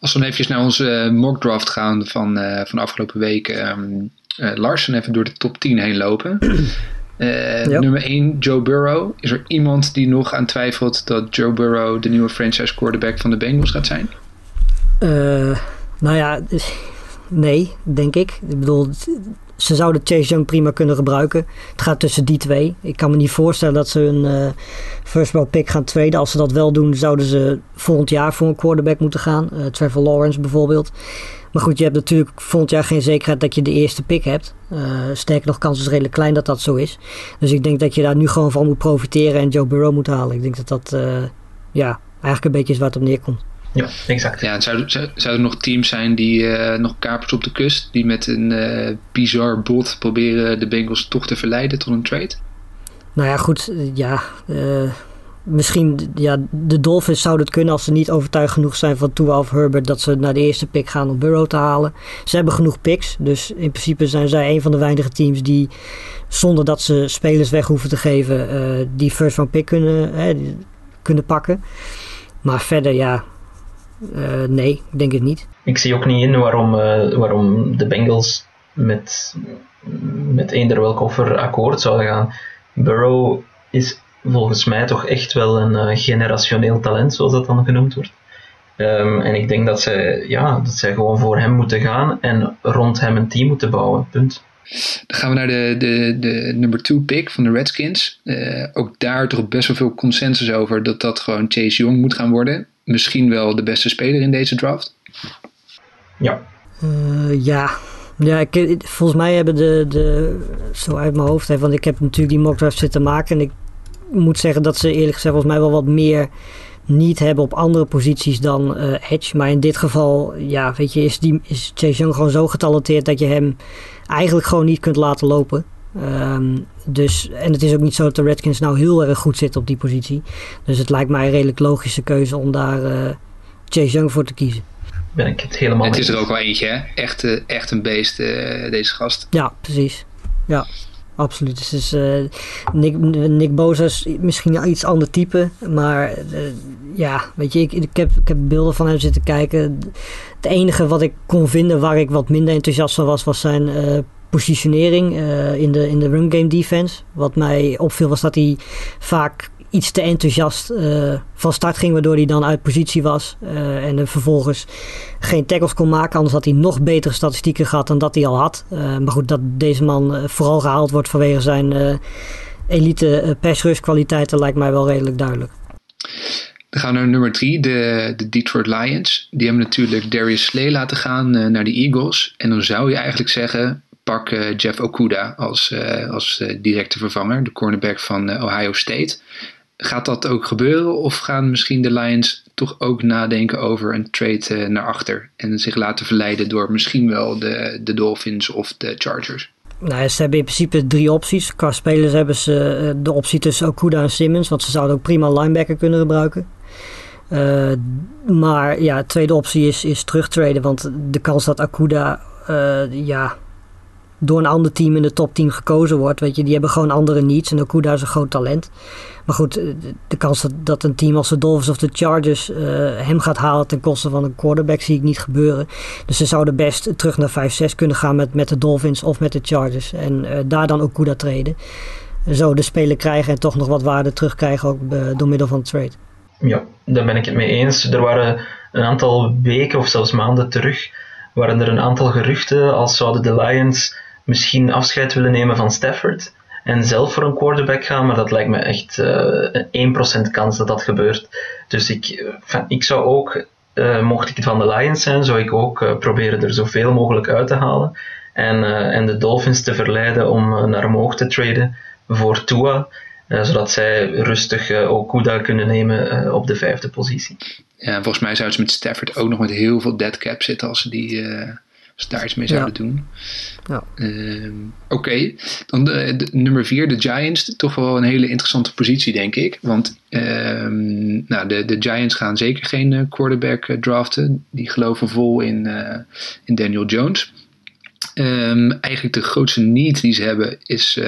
Als we even naar onze mock draft gaan van, van de afgelopen week. Larsen even door de top 10 heen lopen. Nummer 1, Joe Burrow. Is er iemand die nog aan twijfelt dat Joe Burrow de nieuwe franchise quarterback van de Bengals gaat zijn? nou ja, nee, denk ik. Ik bedoel, ze zouden Chase Young prima kunnen gebruiken. Het gaat tussen die twee. Ik kan me niet voorstellen dat ze een uh, first round pick gaan traden. Als ze dat wel doen, zouden ze volgend jaar voor een quarterback moeten gaan. Uh, Trevor Lawrence bijvoorbeeld. Maar goed, je hebt natuurlijk volgend jaar geen zekerheid dat je de eerste pick hebt. Uh, sterker nog, kans is redelijk klein dat dat zo is. Dus ik denk dat je daar nu gewoon van moet profiteren en Joe Burrow moet halen. Ik denk dat dat ja, eigenlijk een beetje is waar het op neerkomt. Ja, exact. Ja, zou, zou, er nog teams zijn die uh, nog kapers op de kust, die met een uh, bizar bot proberen de Bengals toch te verleiden tot een trade? Nou ja, goed, ja. Uh, misschien, ja, de Dolphins zouden het kunnen als ze niet overtuigd genoeg zijn van Tua of Herbert dat ze naar de eerste pick gaan om Burrow te halen. Ze hebben genoeg picks, dus in principe zijn zij een van de weinige teams die zonder dat ze spelers weg hoeven te geven, die first round pick kunnen, kunnen pakken. Maar verder, ja, uh, nee, ik denk het niet. Ik zie ook niet in waarom, uh, waarom de Bengals met, met eender welk offer akkoord zouden gaan. Burrow is volgens mij toch echt wel een uh, generationeel talent, zoals dat dan genoemd wordt. Um, en ik denk dat zij, ja, dat zij gewoon voor hem moeten gaan en rond hem een team moeten bouwen. Punt. Dan gaan we naar de, de, de number 2 pick van de Redskins. Uh, ook daar toch best wel veel consensus over dat dat gewoon Chase Young moet gaan worden misschien wel de beste speler in deze draft? Ja. Uh, ja. Ja, ik, volgens mij hebben de, de, zo uit mijn hoofd, hè, want ik heb natuurlijk die mock draft zitten maken en ik moet zeggen dat ze eerlijk gezegd volgens mij wel wat meer niet hebben op andere posities dan uh, Edge. Maar in dit geval, ja, weet je, is, die, is Chase Young gewoon zo getalenteerd dat je hem eigenlijk gewoon niet kunt laten lopen. Um, dus, en het is ook niet zo dat de Redskins nou heel erg goed zitten op die positie. Dus het lijkt mij een redelijk logische keuze om daar uh, Chase Young voor te kiezen. Ben ik het helemaal Het is er ook wel eentje, hè? Echt, echt een beest, uh, deze gast. Ja, precies. Ja, absoluut. Dus, dus Nick, Nick Boza is misschien iets ander type. Maar ja, weet je, ik, ik, heb, ik heb beelden van hem zitten kijken. Het enige wat ik kon vinden waar ik wat minder enthousiast van was, was zijn positionering uh, in, de, in de run game defense. Wat mij opviel was dat hij vaak iets te enthousiast uh, van start ging, waardoor hij dan uit positie was. Uh, en er vervolgens geen tackles kon maken. Anders had hij nog betere statistieken gehad dan dat hij al had. maar goed, dat deze man vooral gehaald wordt vanwege zijn elite pass lijkt mij wel redelijk duidelijk. Dan gaan we naar nummer drie, de, de Detroit Lions. Die hebben natuurlijk Darius Slay laten gaan naar de Eagles. En dan zou je eigenlijk zeggen, pak Jeff Okuda als, als directe vervanger, de cornerback van Ohio State. Gaat dat ook gebeuren of gaan misschien de Lions toch ook nadenken over een trade naar achter en zich laten verleiden door misschien wel de, de Dolphins of de Chargers? Nou, ze hebben in principe drie opties. Qua spelers hebben ze de optie tussen Okuda en Simmons, want ze zouden ook prima linebacker kunnen gebruiken. Uh, maar ja, de tweede optie is, is terugtraden, want de kans dat Akuda ja, door een ander team in de top 10 gekozen wordt. Weet je, die hebben gewoon andere needs. En Okuda is een groot talent. Maar goed, eh, de kans dat, dat een team als de Dolphins of de Chargers uh, hem gaat halen ten koste van een quarterback zie ik niet gebeuren. Dus ze zouden best terug naar 5-6 kunnen gaan met, met de Dolphins of met de Chargers. En uh, daar dan Okuda treden. Zo de speler krijgen en toch nog wat waarde terugkrijgen ook door middel van trade. Ja, daar ben ik het mee eens. Er waren een aantal weken of zelfs maanden terug waren er een aantal geruchten als zouden de Lions misschien afscheid willen nemen van Stafford en zelf voor een quarterback gaan, maar dat lijkt me echt uh, 1% kans dat dat gebeurt. Dus ik, van, ik zou ook, uh, mocht ik van de Lions zijn, zou ik ook proberen er zoveel mogelijk uit te halen en, en de Dolphins te verleiden om naar omhoog te traden voor Tua, zodat zij rustig Okuda kunnen nemen op de vijfde positie. Ja, volgens mij zouden ze met Stafford ook nog met heel veel dead cap zitten als ze die als daar iets mee zouden doen. Ja. Uh, Oké, okay. dan de, de, nummer vier, de Giants. Toch wel een hele interessante positie, denk ik. Want uh, nou, de, de Giants gaan zeker geen uh, quarterback uh, draften. Die geloven vol in, uh, in Daniel Jones. Um, eigenlijk de grootste need die ze hebben is,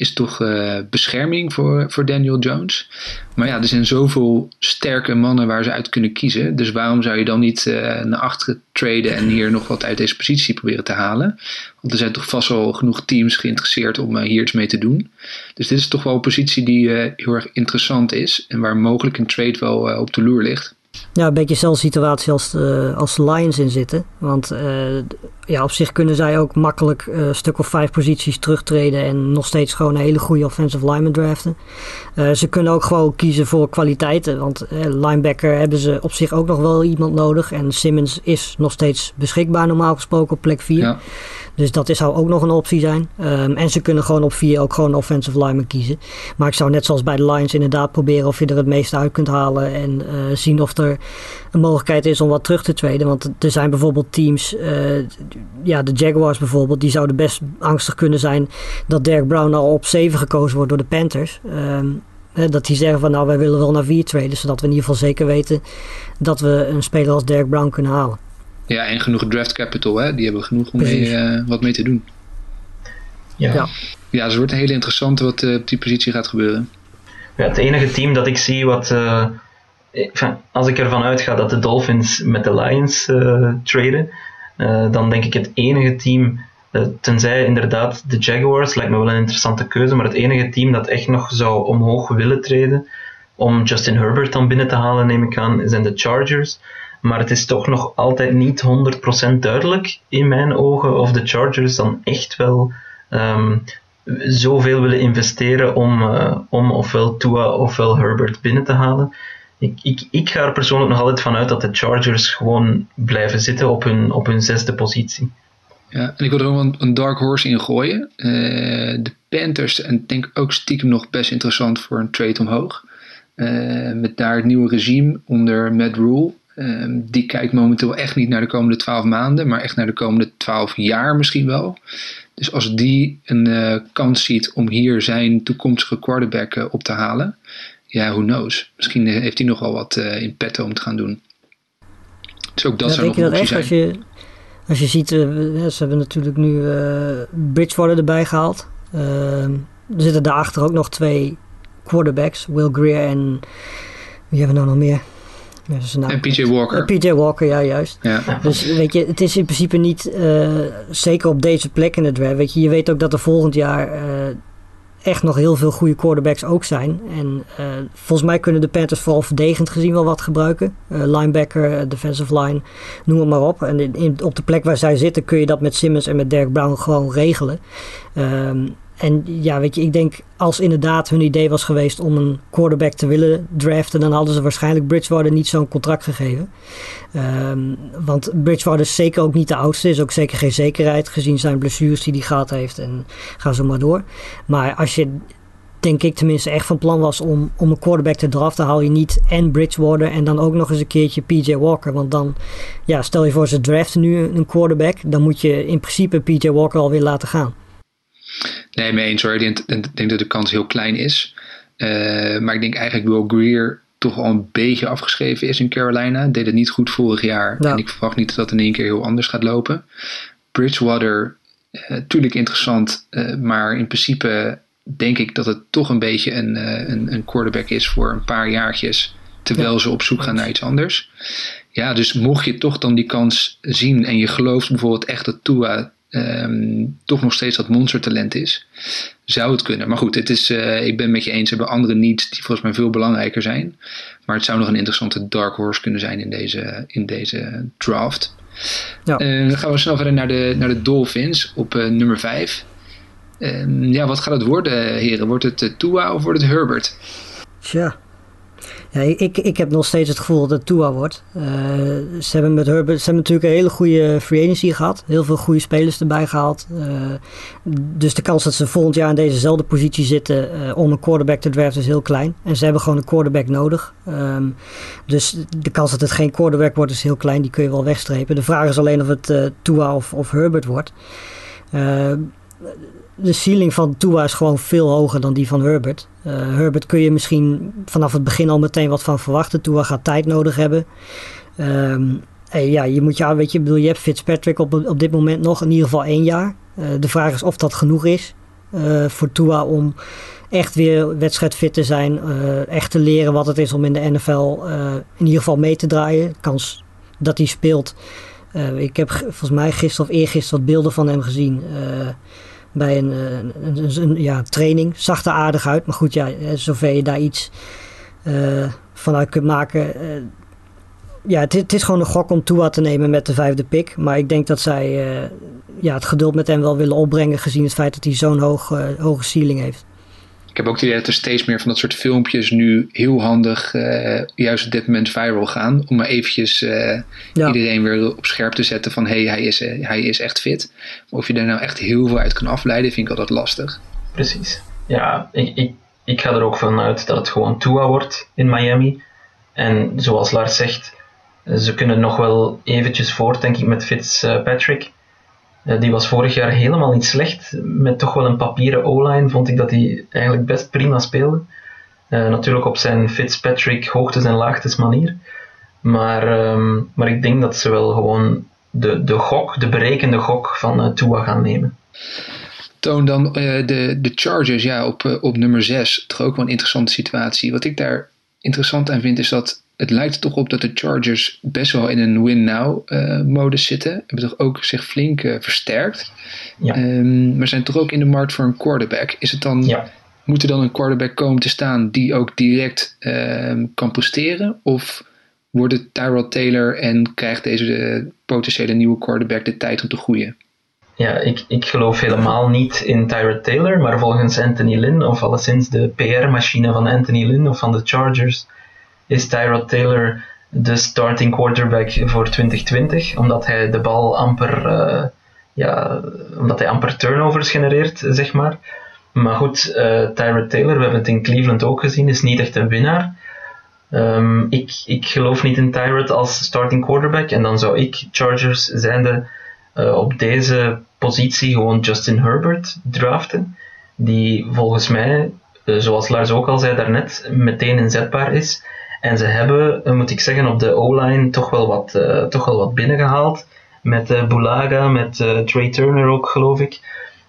is toch uh, bescherming voor, voor Daniel Jones. Maar ja, er zijn zoveel sterke mannen waar ze uit kunnen kiezen. Dus waarom zou je dan niet uh, naar achteren traden en hier nog wat uit deze positie proberen te halen? Want er zijn toch vast wel genoeg teams geïnteresseerd om uh, hier iets mee te doen. Dus dit is toch wel een positie die heel erg interessant is en waar mogelijk een trade wel op de loer ligt. Ja, een beetje dezelfde situatie als de, als de Lions in zitten. Want ja, op zich kunnen zij ook makkelijk uh, een stuk of vijf posities terugtreden en nog steeds gewoon een hele goede offensive lineman draften. Uh, ze kunnen ook gewoon kiezen voor kwaliteiten. Want linebacker hebben ze op zich ook nog wel iemand nodig. En Simmons is nog steeds beschikbaar normaal gesproken op plek 4. Ja. Dus dat zou ook nog een optie zijn. Um, en ze kunnen gewoon op 4 ook gewoon offensive lineman kiezen. Maar ik zou net zoals bij de Lions inderdaad proberen of je er het meeste uit kunt halen. En zien of er een mogelijkheid is om wat terug te traden. Want er zijn bijvoorbeeld teams, ja, de Jaguars bijvoorbeeld, die zouden best angstig kunnen zijn dat Derek Brown al op 7 gekozen wordt door de Panthers. Um, dat die zeggen van nou wij willen wel naar 4 traden, zodat we in ieder geval zeker weten dat we een speler als Derek Brown kunnen halen. Ja, en genoeg draft capital, hè? die hebben genoeg om mee, uh, wat mee te doen. Ja, ja. ja dus het wordt een hele interessante wat uh, op die positie gaat gebeuren. Ja, het enige team dat ik zie wat, uh, als ik ervan uitga dat de Dolphins met de Lions traden, dan denk ik het enige team, tenzij inderdaad de Jaguars, lijkt me wel een interessante keuze, maar het enige team dat echt nog zou omhoog willen treden om Justin Herbert dan binnen te halen, neem ik aan, zijn de Chargers. Maar het is toch nog altijd niet 100% duidelijk in mijn ogen of de Chargers dan echt wel um, zoveel willen investeren om, uh, om ofwel Tua ofwel Herbert binnen te halen. Ik, ik, ik ga er persoonlijk nog altijd vanuit dat de Chargers gewoon blijven zitten op hun, op hun zesde positie. Ja, en ik wil er ook een, dark horse in gooien. Uh, de Panthers, en denk ook stiekem nog best interessant voor een trade omhoog. Uh, met daar het nieuwe regime onder Matt Rule. Um, die kijkt momenteel echt niet naar de komende 12 maanden, maar echt naar de komende 12 jaar misschien wel. Dus als die een uh, kans ziet om hier zijn toekomstige quarterback op te halen, ja, who knows. Misschien heeft hij nog wel wat uh, in petto om te gaan doen. Dus ook dat ja, zou nog een optie zijn. Als je, als je ziet, ze hebben natuurlijk nu Bridgewater erbij gehaald. Ehm, er zitten daarachter ook nog twee quarterbacks, Will Greer en wie hebben we nou nog meer? en PJ Walker. PJ Walker, ja, juist. Ja. Dus weet je, het is in principe niet, uh, zeker op deze plek in het draft, weet je, je weet ook dat er volgend jaar uh, echt nog heel veel goede quarterbacks ook zijn. En volgens mij kunnen de Panthers vooral verdedigend gezien wel wat gebruiken. linebacker, defensive line, noem het maar op. En op de plek waar zij zitten kun je dat met Simmons en met Derek Brown gewoon regelen. Um, en ja, weet je, ik denk als inderdaad hun idee was geweest om een quarterback te willen draften, dan hadden ze waarschijnlijk Bridgewater niet zo'n contract gegeven. Um, want Bridgewater is zeker ook niet de oudste, is ook zeker geen zekerheid gezien zijn blessures die hij gehad heeft en ga zo maar door. Maar als je denk ik tenminste echt van plan was om, om een quarterback te draften, haal je niet en Bridgewater en dan ook nog eens een keertje PJ Walker. Want dan, ja, stel je voor ze draften nu een quarterback, dan moet je in principe PJ Walker alweer laten gaan. Nee, mee eens hoor. Ik denk, dat de kans heel klein is. Uh, maar ik denk eigenlijk Will Greer toch al een beetje afgeschreven is in Carolina. Deed het niet goed vorig jaar. En ik verwacht niet dat dat in één keer heel anders gaat lopen. Bridgewater, natuurlijk uh, interessant. Uh, maar in principe denk ik dat het toch een beetje een, een, een, quarterback is voor een paar jaartjes. Terwijl ze op zoek gaan naar iets anders. Ja, dus mocht je toch dan die kans zien en je gelooft bijvoorbeeld echt dat Tua um, toch nog steeds dat monstertalent is, zou het kunnen. Maar goed, het is, uh, ik ben met je eens, hebben andere needs die volgens mij veel belangrijker zijn. Maar het zou nog een interessante dark horse kunnen zijn in deze, in deze draft. Ja. Uh, dan gaan we snel verder naar de, naar de Dolphins op uh, nummer 5. Ehm, ja, wat gaat het worden, heren? Wordt het Tua of wordt het Herbert? Tja, ja, ik, ik heb nog steeds het gevoel dat het Tua wordt. Uh, ze hebben met Herbert ze hebben natuurlijk een hele goede free agency gehad. Heel veel goede spelers erbij gehaald. Uh, dus de kans dat ze volgend jaar in dezezelfde positie zitten uh, om een quarterback te draften is heel klein. En ze hebben gewoon een quarterback nodig. Um, dus de kans dat het geen quarterback wordt is heel klein. Die kun je wel wegstrepen. De vraag is alleen of het Tua of, of Herbert wordt de ceiling van Tua is gewoon veel hoger dan die van Herbert. Uh, Herbert kun je misschien vanaf het begin al meteen wat van verwachten. Tua gaat tijd nodig hebben. Um, ja, je moet ja, weet je, bedoel, je hebt Fitzpatrick op, op dit moment nog in ieder geval één jaar. Uh, de vraag is of dat genoeg is. voor Tua om echt weer wedstrijdfit te zijn. echt te leren wat het is om in de NFL in ieder geval mee te draaien. Kans dat hij speelt. ik heb volgens mij gisteren of eergisteren wat beelden van hem gezien bij een, een, ja, training. Zag er aardig uit, maar goed, ja, zover je daar iets vanuit kunt maken ja, het, is gewoon een gok om Tua te nemen met de vijfde pick. Maar ik denk dat zij ja, het geduld met hem wel willen opbrengen gezien het feit dat hij zo'n hoog, hoge ceiling heeft. Ik heb ook het idee dat er steeds meer van dat soort filmpjes nu heel handig uh, juist op dit moment viral gaan. Om maar eventjes ja. iedereen weer op scherp te zetten van hé, hey, hij, is, hij is echt fit. Maar of je daar nou echt heel veel uit kan afleiden, vind ik altijd lastig. Precies. Ja, ik, ik, ik ga er ook vanuit dat het gewoon Tua wordt in Miami. En zoals Lars zegt, ze kunnen nog wel eventjes voort, denk ik, met Fitzpatrick. Uh, die was vorig jaar helemaal niet slecht. Met toch wel een papieren O-line vond ik dat hij eigenlijk best prima speelde. Uh, natuurlijk op zijn Fitzpatrick hoogtes en laagtes manier. Maar, um, maar ik denk dat ze wel gewoon de, de gok, de berekende gok van uh, Tua gaan nemen. Toon dan de, de Chargers ja, op, op nummer 6. Toch ook wel een interessante situatie. Wat ik daar interessant aan vind is dat het lijkt er toch op dat de Chargers best wel in een win-now-modus zitten. Hebben toch ook zich flink uh, versterkt. Ja. Um, maar zijn toch ook in de markt voor een quarterback. Is het dan, ja. Moet er dan een quarterback komen te staan die ook direct uh, kan presteren? Of wordt het Tyrod Taylor en krijgt deze uh, potentiële nieuwe quarterback de tijd om te groeien? Ja, ik, ik geloof helemaal niet in Tyrod Taylor, maar volgens Anthony Lynn, of alleszins de PR-machine van Anthony Lynn of van de Chargers, is Tyrod Taylor de starting quarterback voor 2020, omdat hij de bal amper, uh, ja, omdat hij amper turnovers genereert, zeg maar. Maar goed, uh, Tyrod Taylor, we hebben het in Cleveland ook gezien, is niet echt een winnaar. Um, ik, ik geloof niet in Tyrod als starting quarterback en dan zou ik Chargers zijnde uh, op deze positie gewoon Justin Herbert draften, die volgens mij, zoals Lars ook al zei daarnet, meteen inzetbaar is en ze hebben, eh, moet ik zeggen, op de O-line toch, wel wat, uh, toch wel wat binnengehaald. Met uh, Bulaga, met Trey Turner ook, geloof ik.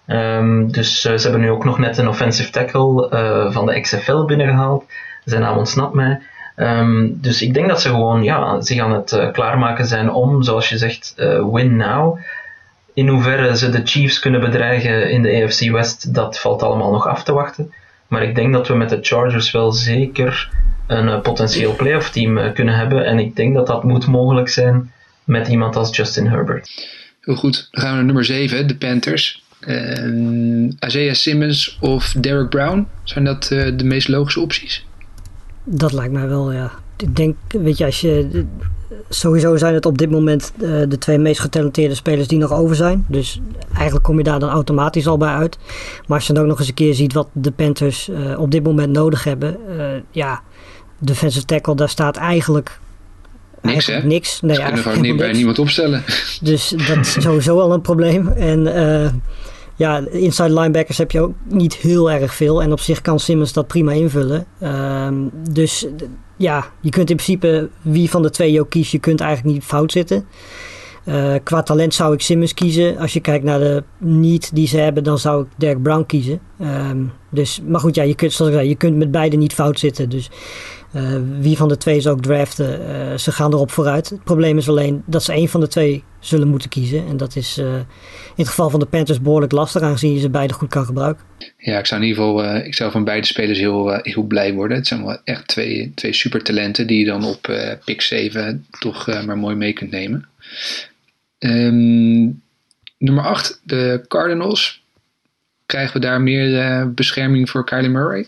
Um, dus ze hebben nu ook nog net een offensive tackle van de XFL binnengehaald. Zijn naam ontsnapt mij. Um, dus ik denk dat ze gewoon ja, zich aan het klaarmaken zijn om, zoals je zegt, win now. In hoeverre ze de Chiefs kunnen bedreigen in de AFC West, dat valt allemaal nog af te wachten. Maar ik denk dat we met de Chargers wel zeker een uh, potentieel playoff team uh, kunnen hebben. En ik denk dat dat moet mogelijk zijn met iemand als Justin Herbert. Heel goed. Dan gaan we naar nummer 7, de Panthers. Uh, Isaiah Simmons of Derek Brown. Zijn dat uh, de meest logische opties? Dat lijkt mij wel, ja. Ik denk, weet je, als je. Sowieso zijn het op dit moment de twee meest getalenteerde spelers die nog over zijn. Dus eigenlijk kom je daar dan automatisch al bij uit. Maar als je dan ook nog eens een keer ziet wat de Panthers op dit moment nodig hebben. ja, defensive tackle, daar staat eigenlijk Niks, hè? Niks. Nee, Ze kunnen gewoon niet bij niemand opstellen. Dus dat is sowieso al een probleem. En uh, ja, inside linebackers heb je ook niet heel erg veel. En op zich kan Simmons dat prima invullen. Uh, dus ja, je kunt in principe wie van de twee je ook kiest, je kunt eigenlijk niet fout zitten. Uh, qua talent zou ik Simmons kiezen. Als je kijkt naar de niet die ze hebben, dan zou ik Derek Brown kiezen. Um, dus, maar goed, ja, je kunt, zoals ik zei, je kunt met beide niet fout zitten. Dus wie van de twee ze ook draften, uh, ze gaan erop vooruit. Het probleem is alleen dat ze één van de twee zullen moeten kiezen. En dat is uh, in het geval van de Panthers behoorlijk lastig, aangezien je ze beide goed kan gebruiken. Ja, ik zou in ieder geval ik zou van beide spelers heel, heel blij worden. Het zijn wel echt twee, twee supertalenten die je dan op pick 7 toch maar mooi mee kunt nemen. Um, nummer 8, de Cardinals. Krijgen we daar meer bescherming voor Kylie Murray?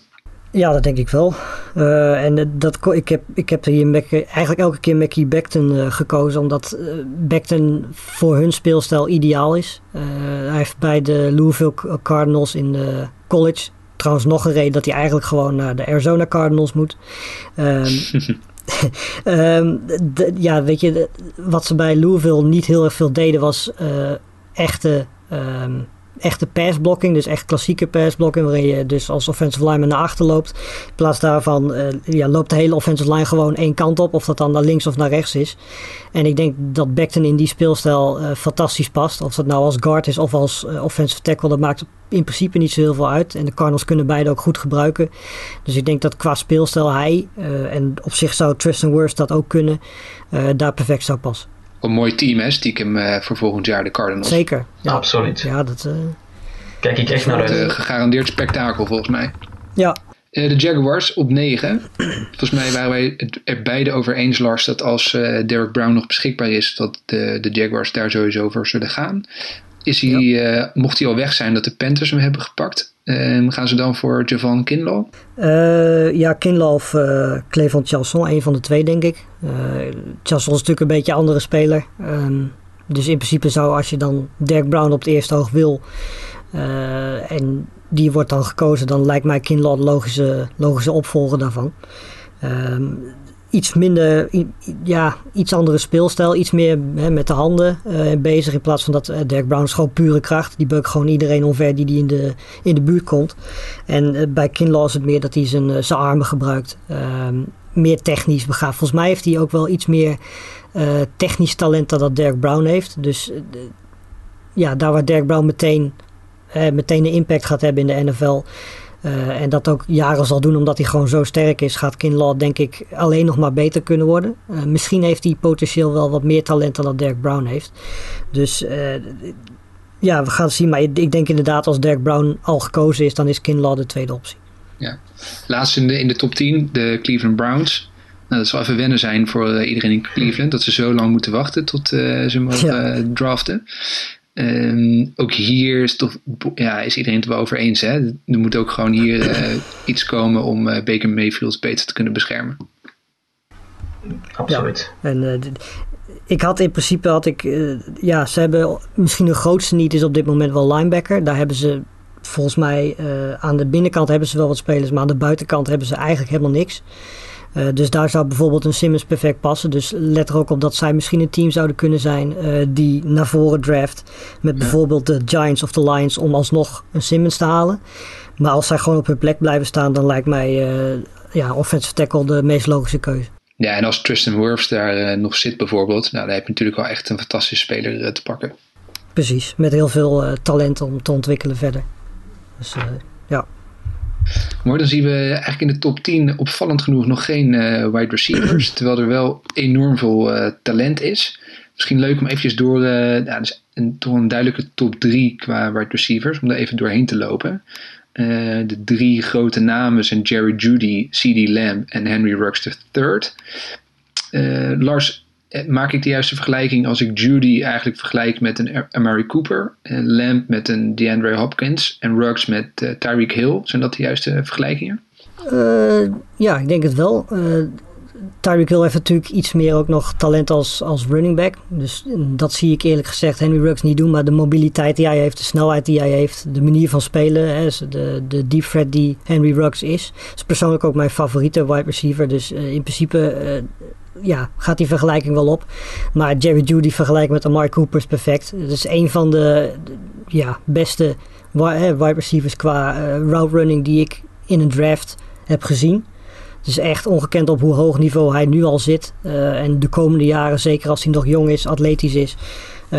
Ja, dat denk ik wel. Uh, en dat, ik, heb, ik heb hier Mac, eigenlijk elke keer Mackie Beckton uh, gekozen, omdat uh, Beckton voor hun speelstijl ideaal is. hij heeft bij de Louisville Cardinals in de college trouwens nog een reden dat hij eigenlijk gewoon naar de Arizona Cardinals moet. Um, um, de, ja, weet je, wat ze bij Louisville niet heel erg veel deden was echte um, echte passblocking, dus echt klassieke passblocking, waarin je dus als offensive lineman naar achter loopt. In plaats daarvan uh, ja, loopt de hele offensive line gewoon één kant op, of dat dan naar links of naar rechts is. En ik denk dat Beckton in die speelstijl uh, fantastisch past. Of dat nou als guard is of als uh, offensive tackle, dat maakt in principe niet zo heel veel uit. En de Cardinals kunnen beide ook goed gebruiken. Dus ik denk dat qua speelstijl hij, en op zich zou Tristan Wirfs dat ook kunnen, daar perfect zou passen een mooi team, hè, stiekem uh, voor volgend jaar de Cardinals. Zeker. Ja. Absoluut. Ja, dat... Uh, Kijk ik echt naar uit. Uh, gegarandeerd spektakel, volgens mij. Ja. de Jaguars op 9. Volgens mij waren wij het er beide over eens, Lars, dat als Derek Brown nog beschikbaar is, dat de, de Jaguars daar sowieso voor zullen gaan. Is hij, ja. mocht hij al weg zijn dat de Panthers hem hebben gepakt? Um, gaan ze dan voor Javon Kinlaw? Uh, ja, Kinlaw of uh, Cleveland Chasson, een van de twee denk ik. Uh, is natuurlijk een beetje een andere speler. Um, dus in principe zou als je dan Dirk Brown op het eerste oog wil en die wordt dan gekozen, dan lijkt mij Kinlaw de logische, logische opvolger daarvan. Um, iets minder, ja, iets andere speelstijl. Iets meer hè, met de handen uh, bezig. In plaats van dat uh, Dirk Brown is gewoon pure kracht. Die bukt gewoon iedereen omver die, in, de, in de buurt komt. En uh, bij Kinlaw is het meer dat hij zijn, zijn armen gebruikt. Ehm, meer technisch begaafd. Volgens mij heeft hij ook wel iets meer technisch talent dan dat Dirk Brown heeft. Dus ja, daar waar Dirk Brown meteen, meteen een impact gaat hebben in de NFL uh, en dat ook jaren zal doen omdat hij gewoon zo sterk is, gaat Kinlaw denk ik alleen nog maar beter kunnen worden. Uh, misschien heeft hij potentieel wel wat meer talent dan dat Dirk Brown heeft. Dus uh, ja, we gaan zien. Maar ik denk inderdaad als Dirk Brown al gekozen is, dan is Kinlaw de tweede optie. Ja. Laatst in de, in de top 10, de Cleveland Browns. Nou, dat zal even wennen zijn voor iedereen in Cleveland. Dat ze zo lang moeten wachten tot ze mogen ja. draften. Um, ook hier is, toch, ja, is iedereen het wel over eens. Hè? Er moet ook gewoon hier uh, iets komen om uh, Baker Mayfield beter te kunnen beschermen. Absoluut. Ja, en uh, ik had in principe, had ik, ja, ze hebben misschien de grootste niet is op dit moment wel linebacker. Daar hebben ze volgens mij aan de binnenkant hebben ze wel wat spelers, maar aan de buitenkant hebben ze eigenlijk helemaal niks. Uh, dus daar zou bijvoorbeeld een Simmons perfect passen. Dus let er ook op dat zij misschien een team zouden kunnen zijn uh, die naar voren draft. Met bijvoorbeeld de Giants of de Lions om alsnog een Simmons te halen. Maar als zij gewoon op hun plek blijven staan, dan lijkt mij uh, ja, offensive tackle de meest logische keuze. Ja, en als Tristan Wirfs daar nog zit bijvoorbeeld, nou, dan heb je natuurlijk wel echt een fantastische speler te pakken. Precies, met heel veel talent om te ontwikkelen verder. Dus. Maar dan zien we eigenlijk in de top 10 opvallend genoeg nog geen uh, wide receivers. terwijl er wel enorm veel uh, talent is. Misschien leuk om eventjes door, uh, ja, dus een, door een duidelijke top 3 qua wide receivers. Om daar even doorheen te lopen. de drie grote namen zijn Jerry Judy, C.D. Lamb en Henry Ruggs III. Lars, eh, maak ik de juiste vergelijking als ik Judy eigenlijk vergelijk met een Amari Cooper, en Lamb met een DeAndre Hopkins en Ruggs met uh, Tyreek Hill? Zijn dat de juiste vergelijkingen? Ja, ik denk het wel. Tyreek Hill heeft natuurlijk iets meer ook nog talent als, als running back. Dus dat zie ik eerlijk gezegd Henry Ruggs niet doen. Maar de mobiliteit die hij heeft, de snelheid die hij heeft, de manier van spelen, hè, de, de deep threat die Henry Ruggs is, is persoonlijk ook mijn favoriete wide receiver. Dus in principe ja, gaat die vergelijking wel op. Maar Jerry Judy vergelijkt met Amari Cooper is perfect. Het is een van de, ja, beste wide receivers qua uh, route running die ik in een draft heb gezien. Het is echt ongekend op hoe hoog niveau hij nu al zit. Uh, en de komende jaren, zeker als hij nog jong is, atletisch is,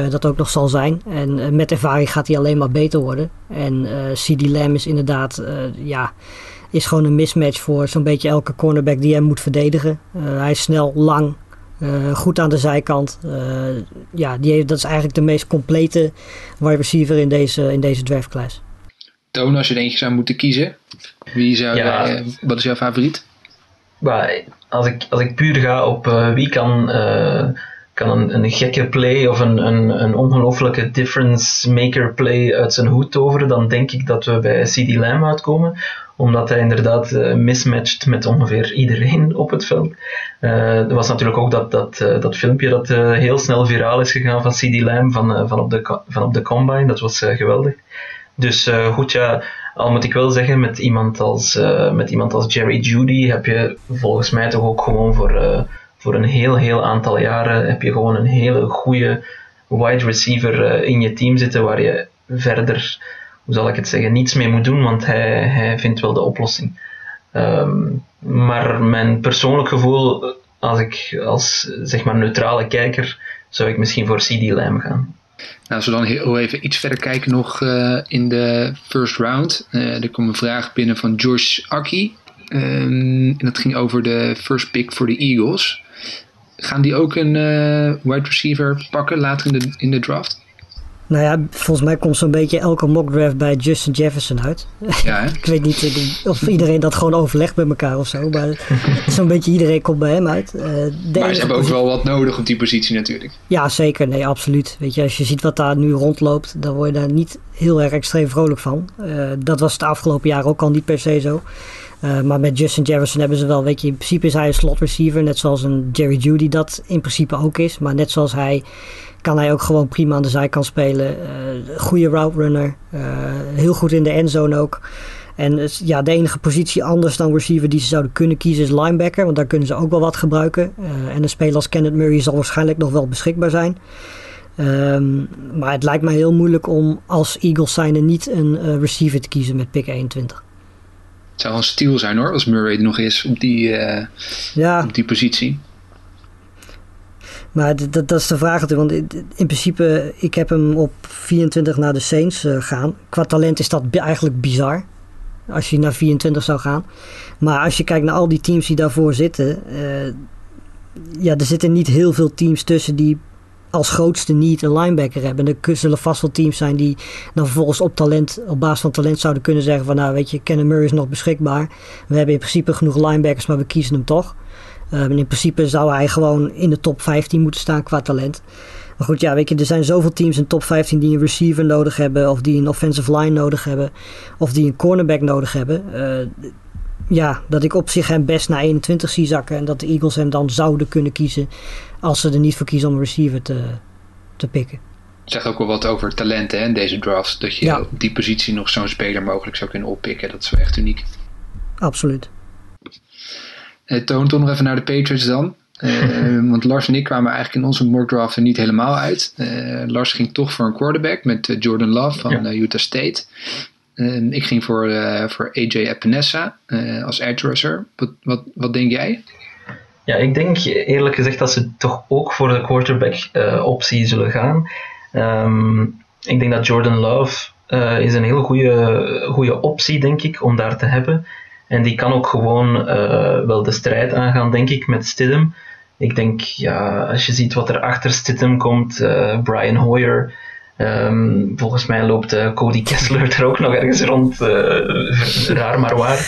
dat ook nog zal zijn. En met ervaring gaat hij alleen maar beter worden. En CD Lamb is inderdaad, ja is gewoon een mismatch voor zo'n beetje elke cornerback die hem moet verdedigen. Uh, hij is snel, lang, uh, goed aan de zijkant. Uh, ja, die heeft, dat is eigenlijk de meest complete wide receiver in deze, in deze draftclass. Toon, als je er eentje zou moeten kiezen, wie zou, ja. wat is jouw favoriet? Maar als, ik, als ik puur ga op wie kan kan een, een gekke play of een, een, een ongelofelijke difference maker play uit zijn hoed toveren, dan denk ik dat we bij CD Lamb uitkomen. Omdat hij inderdaad uh, mismatcht met ongeveer iedereen op het veld. Uh, er was natuurlijk ook dat, dat, uh, dat filmpje dat heel snel viraal is gegaan van CD Lamb van, van, op, de, van op de combine. Dat was geweldig. Dus goed, ja, al moet ik wel zeggen, met iemand als, met iemand als Jerry Judy heb je volgens mij toch ook gewoon voor voor een heel, heel aantal jaren heb je gewoon een hele goede wide receiver eh, in je team zitten waar je verder, hoe zal ik het zeggen, niets mee moet doen, want hij, hij vindt wel de oplossing. Ehm, maar mijn persoonlijk gevoel, als ik als zeg maar neutrale kijker, zou ik misschien voor CD Lamb gaan. Nou, als we dan heel even iets verder kijken nog uh, in de first round. Uh, er kwam een vraag binnen van Josh Aki. Um, en dat ging over de first pick voor de Eagles. Gaan die ook een uh, wide receiver pakken later in de, in de draft? Nou ja, volgens mij komt zo'n beetje elke mock draft bij Justin Jefferson uit. Ja, ik weet niet of iedereen dat gewoon overlegt bij elkaar of zo. Maar zo'n beetje iedereen komt bij hem uit. Uh, maar ze hebben ook wel wat nodig op die positie natuurlijk. Ja, zeker. Nee, absoluut. Weet je, als je ziet wat daar nu rondloopt, dan word je daar niet heel erg extreem vrolijk van. Uh, dat was het afgelopen jaar ook al niet per se zo. Uh, maar met Justin Jefferson hebben ze wel, weet je, in principe is hij een slot receiver. Net zoals een Jerry Judy dat in principe ook is. Maar net zoals hij kan hij ook gewoon prima aan de zijkant spelen. Uh, goede route runner. Uh, heel goed in de endzone ook. En ja, de enige positie anders dan receiver die ze zouden kunnen kiezen is linebacker. Want daar kunnen ze ook wel wat gebruiken. Uh, en een speler als Kenneth Murray zal waarschijnlijk nog wel beschikbaar zijn. Um, maar het lijkt mij heel moeilijk om als Eagles zijnde niet een receiver te kiezen met pick 21. Het zou een stiel zijn hoor, als Murray er nog is op die, ja. op die positie. Maar dat, dat is de vraag natuurlijk. Want in principe, ik heb hem op 24 naar de Saints uh, gaan. Qua talent is dat eigenlijk bizar. Als je naar 24 zou gaan. Maar als je kijkt naar al die teams die daarvoor zitten. Uh, ja, er zitten niet heel veel teams tussen die als grootste niet een linebacker hebben. En er zullen vast wel teams zijn die dan vervolgens op talent, op basis van talent zouden kunnen zeggen van nou weet je, Kennen Murray is nog beschikbaar. We hebben in principe genoeg linebackers, maar we kiezen hem toch. Um, in principe zou hij gewoon in de top 15 moeten staan qua talent. Maar goed, ja, weet je, er zijn zoveel teams in top 15 die een receiver nodig hebben, of die een offensive line nodig hebben, of die een cornerback nodig hebben. Uh, ja, dat ik op zich hem best naar 21 zie zakken en dat de Eagles hem dan zouden kunnen kiezen als ze er niet voor kiezen om een receiver te, te pikken. Zegt ook wel wat over talenten hè, in deze drafts. Dat je ja. op die positie nog zo'n speler mogelijk zou kunnen oppikken. Dat is wel echt uniek. Absoluut. Uh, toon toch nog even naar de Patriots dan. Uh, want Lars en ik kwamen eigenlijk in onze mock draft er niet helemaal uit. Uh, Lars ging toch voor een quarterback met Jordan Love van ja. Utah State. ik ging voor, voor AJ Epinesa als edge rusher. Wat, wat, wat denk jij? Ja, ik denk eerlijk gezegd dat ze toch ook voor de quarterback optie zullen gaan. Um, ik denk dat Jordan Love is een heel goede, goede optie, denk ik, om daar te hebben. En die kan ook gewoon uh, wel de strijd aangaan, denk ik, met Stidham. Ik denk, ja, als je ziet wat er achter Stidham komt, uh, Brian Hoyer. Um, volgens mij loopt uh, Cody Kessler er ook nog ergens rond. raar maar waar.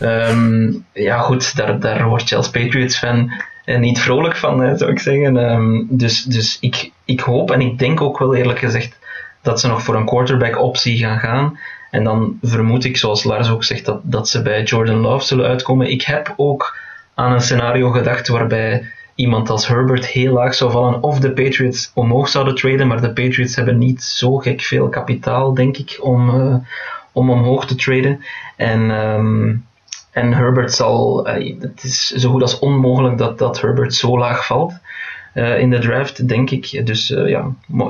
Um, ja, goed, daar, daar word je als Patriots-fan niet vrolijk van, zou ik zeggen. Um, dus dus ik, ik hoop en ik denk ook wel eerlijk gezegd dat ze nog voor een quarterback-optie gaan gaan. En dan vermoed ik, zoals Lars ook zegt, dat, dat ze bij Jordan Love zullen uitkomen. Ik heb ook aan een scenario gedacht waarbij iemand als Herbert heel laag zou vallen of de Patriots omhoog zouden traden, maar de Patriots hebben niet zo gek veel kapitaal, denk ik, om, uh, om omhoog te traden. En, um, en Herbert zal, uh, het is zo goed als onmogelijk dat, dat Herbert zo laag valt. Uh, in de draft, denk ik. Dus uh, ja,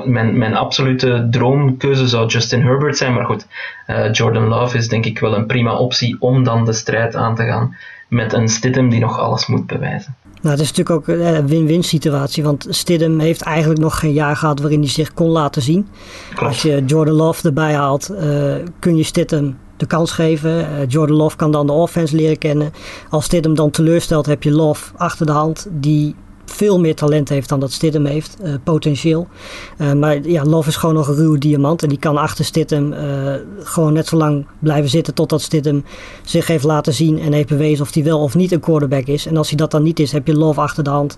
mijn, mijn absolute droomkeuze zou Justin Herbert zijn. Maar goed, uh, Jordan Love is denk ik wel een prima optie om dan de strijd aan te gaan met een Stidham die nog alles moet bewijzen. Nou, het is natuurlijk ook een win-win situatie, want Stidham heeft eigenlijk nog geen jaar gehad waarin hij zich kon laten zien. Klopt. Als je Jordan Love erbij haalt, kun je Stidham de kans geven. Jordan Love kan dan de offense leren kennen. Als Stidham dan teleurstelt, heb je Love achter de hand die veel meer talent heeft dan dat Stidham heeft, uh, potentieel. Uh, maar ja, Love is gewoon nog een ruwe diamant en die kan achter Stidham uh, gewoon net zo lang blijven zitten totdat Stidham zich heeft laten zien en heeft bewezen of hij wel of niet een quarterback is. En als hij dat dan niet is, heb je Love achter de hand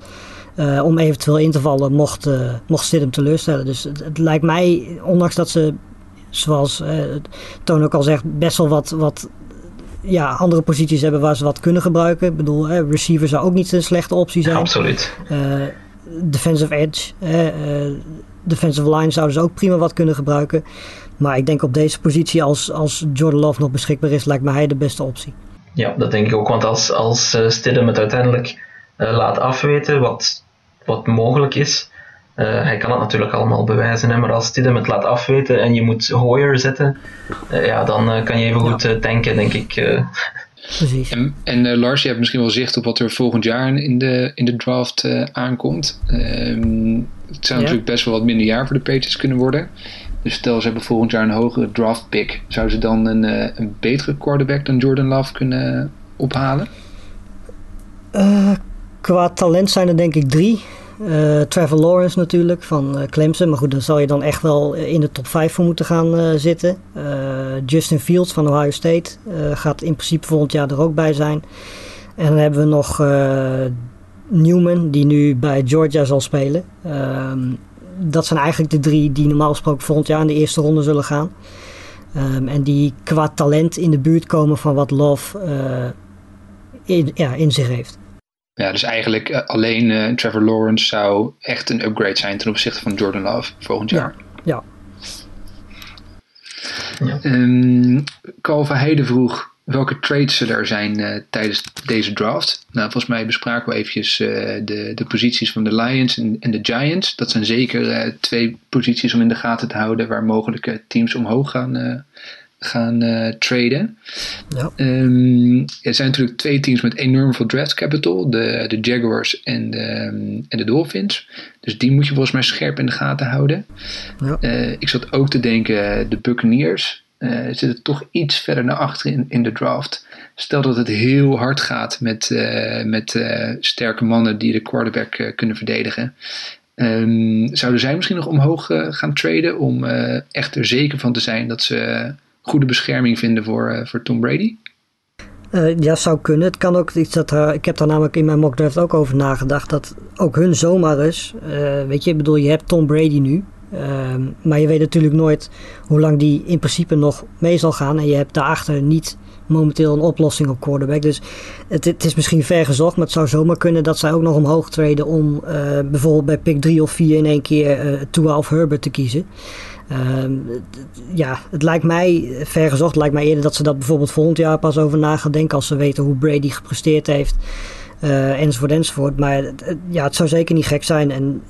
om eventueel in te vallen mocht, Stidham teleurstellen. Dus het, lijkt mij, ondanks dat ze zoals Toon ook al zegt, best wel wat, wat ja, andere posities hebben waar ze wat kunnen gebruiken. Ik bedoel, hè, receiver zou ook niet een slechte optie zijn. Absoluut. Uh, defensive edge, uh, defensive line zouden ze ook prima wat kunnen gebruiken. Maar ik denk op deze positie, als, als Jordan Love nog beschikbaar is, lijkt me hij de beste optie. Ja, dat denk ik ook. Want als, als uh, Stidham het uiteindelijk laat afweten wat, wat mogelijk is, hij kan het natuurlijk allemaal bewijzen, hè, maar als Tidem het laat afweten en je moet Hoyer zetten, ja, dan kan je even goed ja. tanken, denk ik. Precies. En, en Lars, je hebt misschien wel zicht op wat er volgend jaar in de, in de draft aankomt. Ehm, het zou natuurlijk best wel wat minder jaar voor de Patriots kunnen worden. Dus stel ze hebben volgend jaar een hogere draft pick. Zou ze dan een, een betere quarterback dan Jordan Love kunnen ophalen? Uh, qua talent zijn er denk ik drie. Uh, Trevor Lawrence natuurlijk van uh, Clemson. Maar goed, dan zal je dan echt wel in de top 5 voor moeten gaan zitten. Justin Fields van Ohio State gaat in principe volgend jaar er ook bij zijn. En dan hebben we nog Newman, die nu bij Georgia zal spelen. Ehm, dat zijn eigenlijk de drie die normaal gesproken volgend jaar in de eerste ronde zullen gaan. Um, en die qua talent in de buurt komen van wat Love in, ja, in zich heeft. Ja, dus eigenlijk uh, alleen uh, Trevor Lawrence zou echt een upgrade zijn ten opzichte van Jordan Love volgend jaar. Ja. ja. Um, Calvin Heide vroeg welke trades er zijn uh, tijdens deze draft. Nou, volgens mij bespraken we eventjes de, de posities van de Lions en, en de Giants. Dat zijn zeker twee posities om in de gaten te houden waar mogelijke teams omhoog gaan gaan uh, traden. Ja. Um, er zijn natuurlijk twee teams met enorm veel draft capital. De, de Jaguars en de, en de Dolphins. Dus die moet je volgens mij scherp in de gaten houden. Ja. Uh, ik zat ook te denken, de Buccaneers uh, zitten toch iets verder naar achter in, in de draft. Stel dat het heel hard gaat met, met sterke mannen die de quarterback kunnen verdedigen. Um, zouden zij misschien nog omhoog gaan traden om echt er zeker van te zijn dat ze goede bescherming vinden voor, uh, voor Tom Brady? Uh, ja, zou kunnen. Het kan ook iets dat uh, ik heb daar namelijk in mijn mock draft ook over nagedacht. Dat ook hun zomaar is. weet je, ik bedoel, je hebt Tom Brady nu. Ehm, maar je weet natuurlijk nooit hoe lang die in principe nog mee zal gaan. En je hebt daarachter niet momenteel een oplossing op quarterback. Dus het, het, is misschien ver gezocht, maar het zou zomaar kunnen dat zij ook nog omhoog treden om bijvoorbeeld bij pick 3 of 4 in één keer Tua of Herbert te kiezen. Uh, ja, het lijkt mij vergezocht. Lijkt mij eerder dat ze dat bijvoorbeeld volgend jaar pas over na gaan denken. Als ze weten hoe Brady gepresteerd heeft. Uh, enzovoort, enzovoort. Maar ja, het zou zeker niet gek zijn. En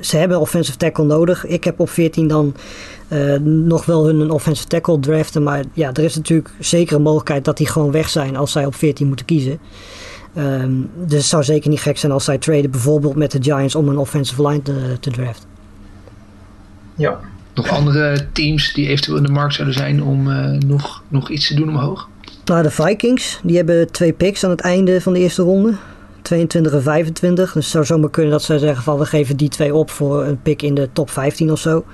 ze hebben offensive tackle nodig. Ik heb op 14 dan uh, nog wel hun offensive tackle draften. Maar ja, er is natuurlijk zeker een mogelijkheid dat die gewoon weg zijn als zij op 14 moeten kiezen. Um, dus het zou zeker niet gek zijn als zij traden bijvoorbeeld met de Giants om een offensive line te, te draften. Ja, nog andere teams die eventueel in de markt zouden zijn om uh, nog, nog iets te doen omhoog? Nou, de Vikings, die hebben twee picks aan het einde van de eerste ronde. 22 en 25. Dus het zou zomaar kunnen dat ze zeggen van we geven die twee op voor een pick in de top 15 of zo.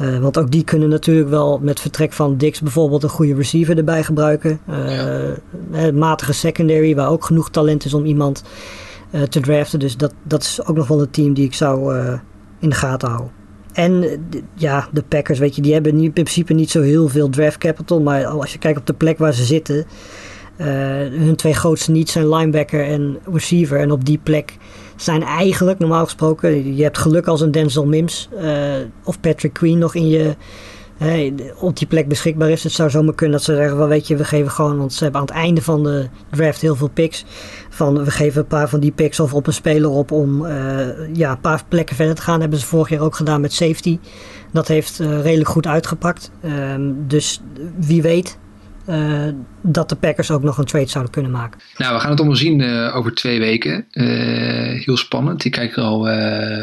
Uh, want ook die kunnen natuurlijk wel met vertrek van Dix bijvoorbeeld een goede receiver erbij gebruiken. Uh, ja. matige secondary waar ook genoeg talent is om iemand te draften. Dus dat, dat is ook nog wel een team die ik zou in de gaten houden. En ja, de Packers, weet je, die hebben in principe niet zo heel veel draft capital. Maar als je kijkt op de plek waar ze zitten. Uh, hun twee grootste needs zijn linebacker en receiver. En op die plek zijn eigenlijk normaal gesproken. Je hebt geluk als een Denzel Mims uh, of Patrick Queen nog in je. Uh, op die plek beschikbaar is. Het zou zomaar kunnen dat ze zeggen: wel, weet je, we geven gewoon. Want ze hebben aan het einde van de draft heel veel picks van we geven een paar van die picks of op een speler op om uh, ja, een paar plekken verder te gaan. Dat hebben ze vorig jaar ook gedaan met safety. Dat heeft uh, redelijk goed uitgepakt. Uh, dus wie weet uh, dat de Packers ook nog een trade zouden kunnen maken. Nou, we gaan het allemaal zien over twee weken. heel spannend. Ik kijk er al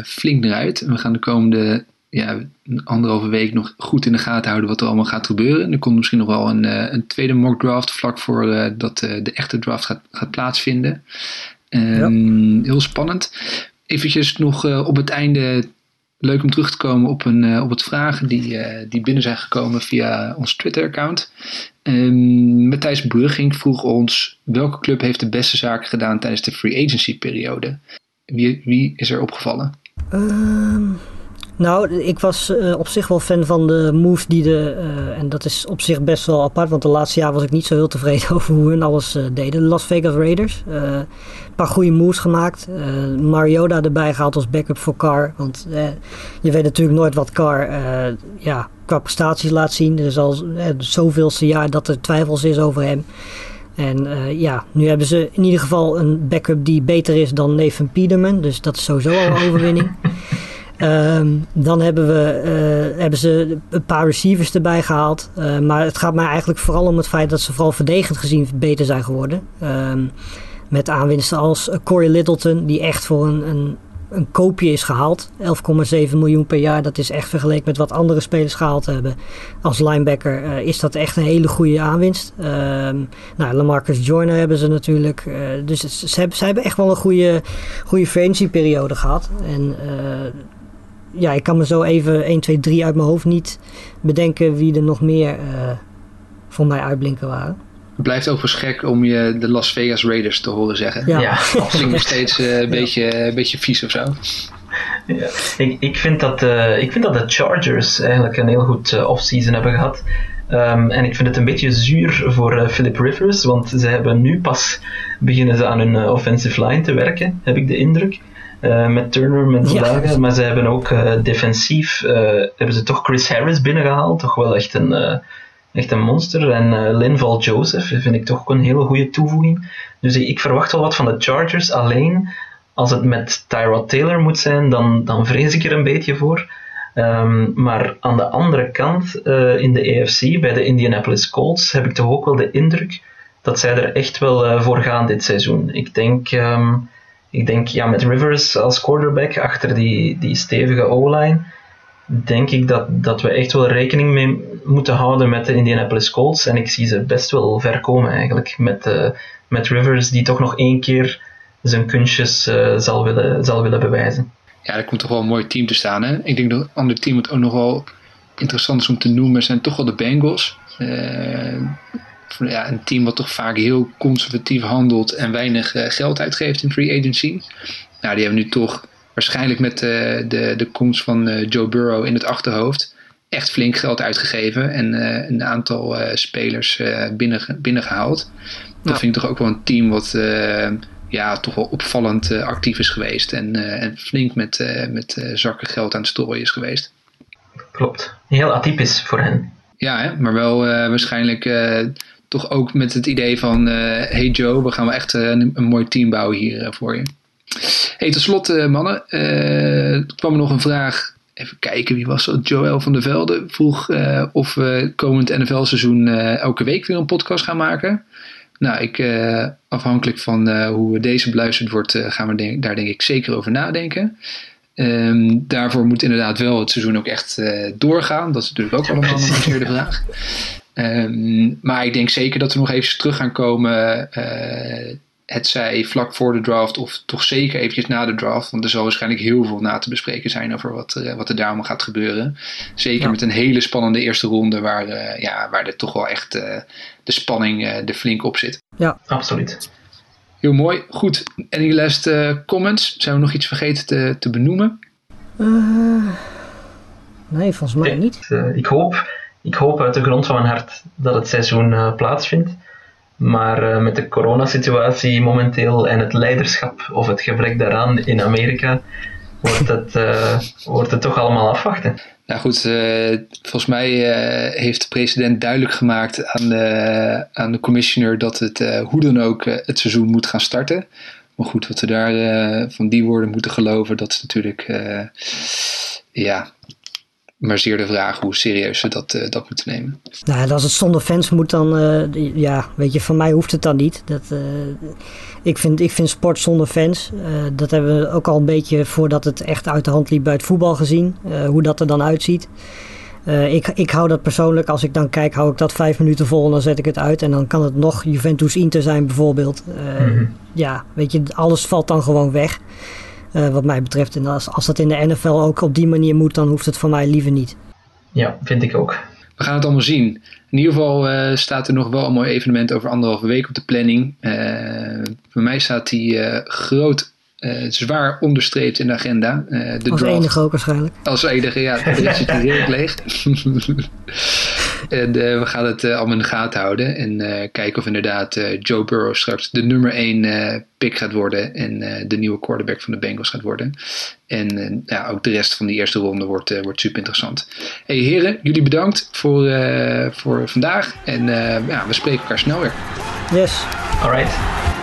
flink naar uit. We gaan de komende ja, een anderhalve week nog goed in de gaten houden wat er allemaal gaat gebeuren. Er komt misschien nog wel een, eh, een tweede mock draft vlak voor uh, dat uh, de echte draft gaat, gaat plaatsvinden. Um, ja. Heel spannend. Eventjes nog op het einde leuk om terug te komen op, een, op het vragen die, die binnen zijn gekomen via ons Twitter-account. Um, Matthijs Brugging vroeg ons welke club heeft de beste zaken gedaan tijdens de free agency periode. Wie, wie is er opgevallen? Um... Nou, ik was uh, op zich wel fan van de moves die de. Uh, en dat is op zich best wel apart, want de laatste jaar was ik niet zo heel tevreden over hoe hun alles uh, deden. De Las Vegas Raiders. een paar goede moves gemaakt. Mariota erbij gehaald als backup voor Carr. Want je weet natuurlijk nooit wat Carr ja, qua prestaties laat zien. Er is al zoveelste jaar dat er twijfels is over hem. En ja, nu hebben ze in ieder geval een backup die beter is dan Nathan Peterman. Dus dat is sowieso al een overwinning. Ehm, dan hebben, we, eh, hebben ze een paar receivers erbij gehaald. Uh, maar het gaat mij eigenlijk vooral om het feit dat ze vooral verdedigend gezien beter zijn geworden. Um, met aanwinsten als Corey Littleton, die echt voor een, een, een koopje is gehaald. 11,7 miljoen per jaar. Dat is echt vergeleken met wat andere spelers gehaald hebben. Als linebacker uh, is dat echt een hele goede aanwinst. Um, nou, Lamarcus Joyner hebben ze natuurlijk. dus ze hebben, ze hebben echt wel een goede, goede periode gehad. En ja, ik kan me zo even 1, 2, 3 uit mijn hoofd niet bedenken wie er nog meer uh, voor mij uitblinken waren. Het blijft overigens gek om je de Las Vegas Raiders te horen zeggen. Ja, ja klinkt nog steeds uh, een, beetje, een beetje vies of zo. Ja, ik, ik, vind dat, uh, ik vind dat de Chargers eigenlijk een heel goed uh, offseason hebben gehad. Um, en ik vind het een beetje zuur voor uh, Philip Rivers, want ze hebben nu pas beginnen ze aan hun offensive line te werken, heb ik de indruk. Uh, met Turner, met Zulaga. Ja. Maar ze hebben ook uh, defensief uh, hebben ze toch Chris Harris binnengehaald. Toch wel echt een, echt een monster. En Linval Joseph vind ik toch ook een hele goede toevoeging. Dus ik, ik, verwacht wel wat van de Chargers. Alleen als het met Tyrod Taylor moet zijn, dan, dan vrees ik er een beetje voor. Um, maar aan de andere kant, in de AFC, bij de Indianapolis Colts, heb ik toch ook wel de indruk dat zij er echt wel voor gaan dit seizoen. Ik denk. Um, ik denk ja, met Rivers als quarterback achter die, die stevige O-line, denk ik dat, dat we echt wel rekening mee moeten houden met de Indianapolis Colts. En ik zie ze best wel ver komen eigenlijk met, uh, met Rivers, die toch nog één keer zijn kunstjes uh, zal, willen, zal willen bewijzen. Ja, er komt toch wel een mooi team te staan. Hè? Ik denk dat een ander team wat ook nog wel interessant is om te noemen, zijn toch wel de Bengals. Uh, ja, een team wat toch vaak heel conservatief handelt en weinig uh, geld uitgeeft in free agency. Nou, die hebben nu toch waarschijnlijk met uh, de, de komst van uh, Joe Burrow in het achterhoofd echt flink geld uitgegeven en een aantal spelers binnen, binnengehaald. Dat vind ik toch ook wel een team wat ja, toch wel opvallend actief is geweest en, en flink met, met zakken geld aan het strooien is geweest. Klopt. Heel atypisch voor hen. Ja, hè? maar wel waarschijnlijk toch ook met het idee van, uh, hey Joe, we gaan wel echt uh, een, een, mooi team bouwen hier uh, voor je. Hey, tot slot mannen, er kwam er nog een vraag. Even kijken, wie was dat? Joël van der Velde vroeg of we komend NFL-seizoen elke week weer een podcast gaan maken. Nou, ik, afhankelijk van hoe deze beluisterd wordt, gaan we denk, daar denk ik zeker over nadenken. Um, daarvoor moet inderdaad wel het seizoen ook echt doorgaan. Dat is natuurlijk ook allemaal een de vraag. Um, maar ik denk zeker dat we nog even terug gaan komen. Uh, het zij vlak voor de draft of toch zeker eventjes na de draft. Want er zal waarschijnlijk heel veel na te bespreken zijn over wat, uh, wat er daar allemaal gaat gebeuren. Zeker ja. met een hele spannende eerste ronde waar, uh, ja, waar er toch wel echt de spanning er flink op zit. Ja, absoluut. Heel mooi. Goed. Any last comments? Zijn we nog iets vergeten te, te benoemen? nee, volgens mij niet. ik hoop ik hoop uit de grond van mijn hart dat het seizoen uh, plaatsvindt. Maar uh, met de coronasituatie momenteel en het leiderschap of het gebrek daaraan in Amerika, wordt het, uh, wordt het toch allemaal afwachten. Nou goed, volgens mij heeft de president duidelijk gemaakt aan de, aan de commissioner dat het hoe dan ook het seizoen moet gaan starten. Maar goed, wat we daar van die woorden moeten geloven, dat is natuurlijk ja, maar zeer de vraag hoe serieus ze dat, uh, dat moeten nemen. Nou, als het zonder fans moet, dan, uh, ja, weet je, van mij hoeft het dan niet. Dat, uh, ik, vind, ik vind sport zonder fans, dat hebben we ook al een beetje voordat het echt uit de hand liep bij het voetbal gezien, hoe dat er dan uitziet. ik, ik hou dat persoonlijk, als ik dan kijk, hou ik dat vijf minuten vol en dan zet ik het uit. En dan kan het nog Juventus Inter zijn bijvoorbeeld. Mm -hmm. Ja, weet je, alles valt dan gewoon weg. Uh, wat mij betreft. En als, als dat in de NFL ook op die manier moet, dan hoeft het voor mij liever niet. Ja, vind ik ook. We gaan het allemaal zien. In ieder geval uh, staat er nog wel een mooi evenement over anderhalve week op de planning. Uh, voor mij staat die groot uh, zwaar onderstreept in de agenda. Uh, de Als draft. enige ook waarschijnlijk. Als enige, ja. Er zit hier leeg. en uh, we gaan het allemaal in de gaten houden. En kijken of inderdaad Joe Burrow straks de nummer 1 pick gaat worden. En de nieuwe quarterback van de Bengals gaat worden. En ja, ook de rest van die eerste ronde wordt, wordt super interessant. Hey heren, jullie bedankt voor, voor vandaag. En ja, we spreken elkaar snel weer. Yes. Alright.